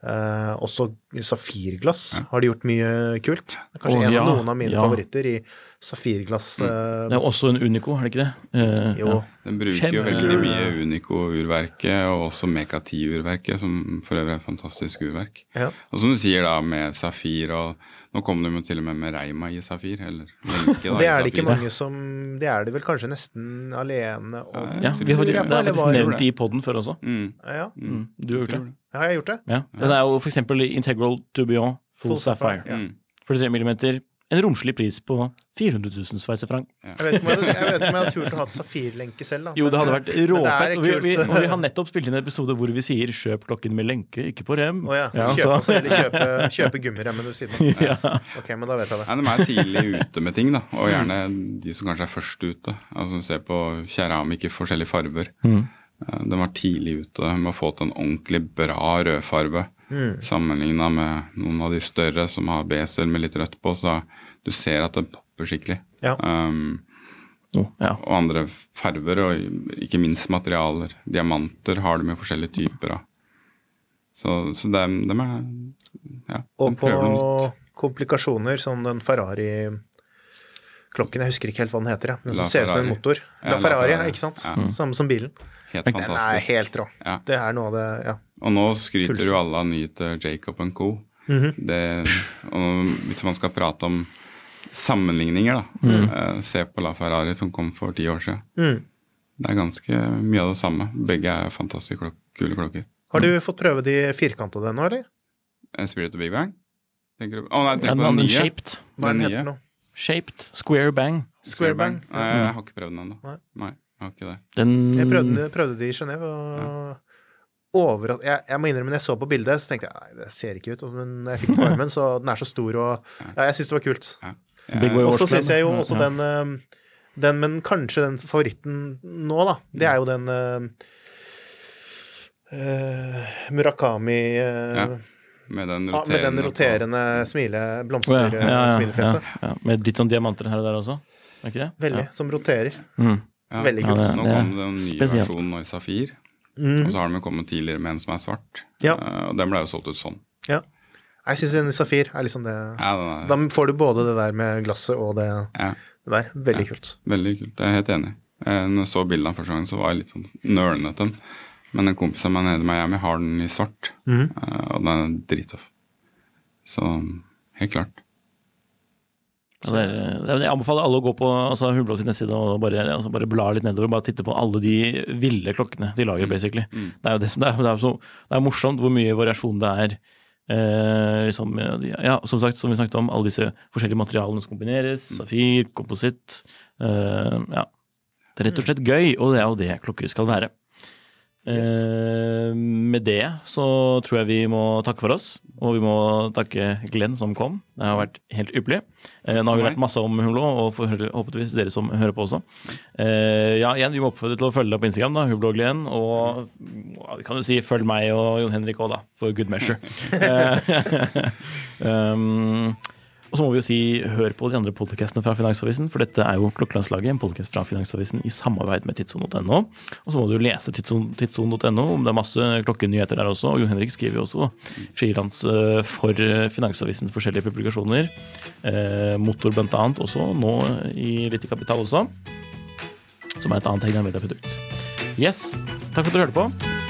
Eh, også safirglass har de gjort mye kult. Kanskje oh, en ja, av noen av mine ja. favoritter i safirglass. eh, Det er også en Unico, er det ikke det? Eh, jo. ja. Den bruker jo Kjempe- veldig mye Unico-urverket, og også Mekati-urverket, som for øvrig er et fantastisk urverk. Ja. Og som du sier da, med safir og Nå kom de jo til og med med Reima i safir, eller lenke da, Og det i er det ikke mange som Det er det vel kanskje nesten alene om. Ja, vi har faktisk, det er faktisk nevnt i poden før også. Mm. Ja, Mm, du har gjort det. Ja, jeg har gjort det. Ja. Den er jo eksempel Integral Tourbillon Full, Full Sapphire, ja. Mm. 43 millimeter. En romslig pris på 400 000 sveitserfranc. Jeg vet ikke om jeg, jeg, vet ikke om jeg hadde turt å ha safirlenke selv, da. Jo, det hadde vært råfett. Og vi, vi, og vi har nettopp spilt inn en episode hvor vi sier 'kjøp klokken med lenke, ikke på rem'. Å ja. Ja, kjøpe, også, eller kjøpe, kjøpe gummiremmen ved siden av. ja. Ok, men da vet jeg det. Nei, de er tidlig ute med ting, da. Og gjerne de som kanskje er først ute. Altså Se på keramikk i forskjellige farger. Mm. Eh, De var tidlig ute med å få til en ordentlig bra rødfarge. Mm. Sammenligna med noen av de større som har besel med litt rødt på, så du ser at det popper skikkelig. Ja. Um, Oh, ja. og andre farger, og ikke minst materialer. Diamanter har du med forskjellige typer av. Så, så dem, dem er Ja, Og på komplikasjoner, sånn den Ferrari-klokken, jeg husker ikke helt hva den heter, ja. men som ser ut som en motor. La La Ferrari, Ferrari. ikke sant? Ja. Samme som bilen. Helt fantastisk. Den er helt rå. Ja. Det er noe av det, ja. Og nå skryter Pulsen. jo alle av nye Jacob Co. Mhm. det, og hvis man skal prate om sammenligninger, da. Mm. eh, se på La Ferrari som kom for ti år siden. Mm. Det er ganske mye av det samme. Begge er fantastisk klok kule klokker. Har du fått prøve de firkantede nå, eller? Spirit of Big Bang? Tenker du? Å nei, Ja, på den nye. shaped. Hva Den den nye. nå? Shaped. Square bang. Square Bang. Nei, jeg har ikke prøvd den ennå. Nei. Nei, jeg har ikke det. Den Jeg prøvde, prøvde de i Genéve, og overrask... Jeg, jeg må innrømme, når jeg så på bildet, så tenkte jeg nei, det ser ikke ut. Men jeg fikk den på armen, så den er så stor, og ja, jeg syns det var kult. Ja. Og så syns jeg jo også Ja. den, eh, den Men kanskje den favoritten nå, da, det er jo den eh, eh, Murakami uh, Ja, Med den ja, roterende, med den roterende smile, Å, ja. Ja, ja, ja, smilefjeset. ja, ja. Med litt sånn diamanter her og der også? Er ikke det? Veldig. Som roterer. Mm. Ja. Veldig Ja, kult. det- Nå kom det en ny spesielt. versjon av safir. Mm. Og så har de kommet tidligere med en som er svart. Ja. Eh, og den ble jo solgt ut sånn. Ja. Jeg syns en safir er liksom det Ja, er Da får du både det der med glasset og det, ja, det der. Veldig kult. veldig kult. Jeg er helt enig. Eh, Når jeg så bildet første gang, så var jeg litt sånn nølende Men en kompis av meg nede i Miami har den i svart, mm. og den er drittøff. Så helt klart. Er, er- jeg anbefaler alle å gå på altså, Hublå sin nettside og bare, altså, bare bla litt nedover. Bare titte på alle de ville klokkene de lager, basically. Det er jo det, som- det er, det er så, det er morsomt hvor mye variasjon det er Eh, liksom, ja, som sagt, som vi snakket om, alle disse forskjellige materialene som kombineres. Safir, kompositt. Eh, ja. Det er rett og slett gøy, og det er jo det klokker skal være. Eh, med det så tror jeg vi må takke for oss, og vi må takke Glenn som kom. Det har vært helt ypperlig. Eh, nå har vi lært masse om Hublå, og forhåpentligvis dere som hører på også. Eh, ja, igjen, vi må oppfordre til å følge deg på Instagram, da, Hublå Glenn, og ja, vi kan jo si følg meg og Jon Henrik òg, da, for good measure. um, og så må vi jo si hør på de andre podcastene fra Finansavisen, for dette er jo Klokkelandslaget, en podcast fra Finansavisen i samarbeid med tidssonen.no. Og så må du lese tidssonen.no, om det er masse klokkenyheter der også. Og Jon Henrik skriver jo også frilans for Finansavisen, forskjellige publikasjoner. Eh, motor blant annet også, nå i Litt Kapital også. Som er et annet Hegnar Media-produkt. Yes, takk for at du hørte på.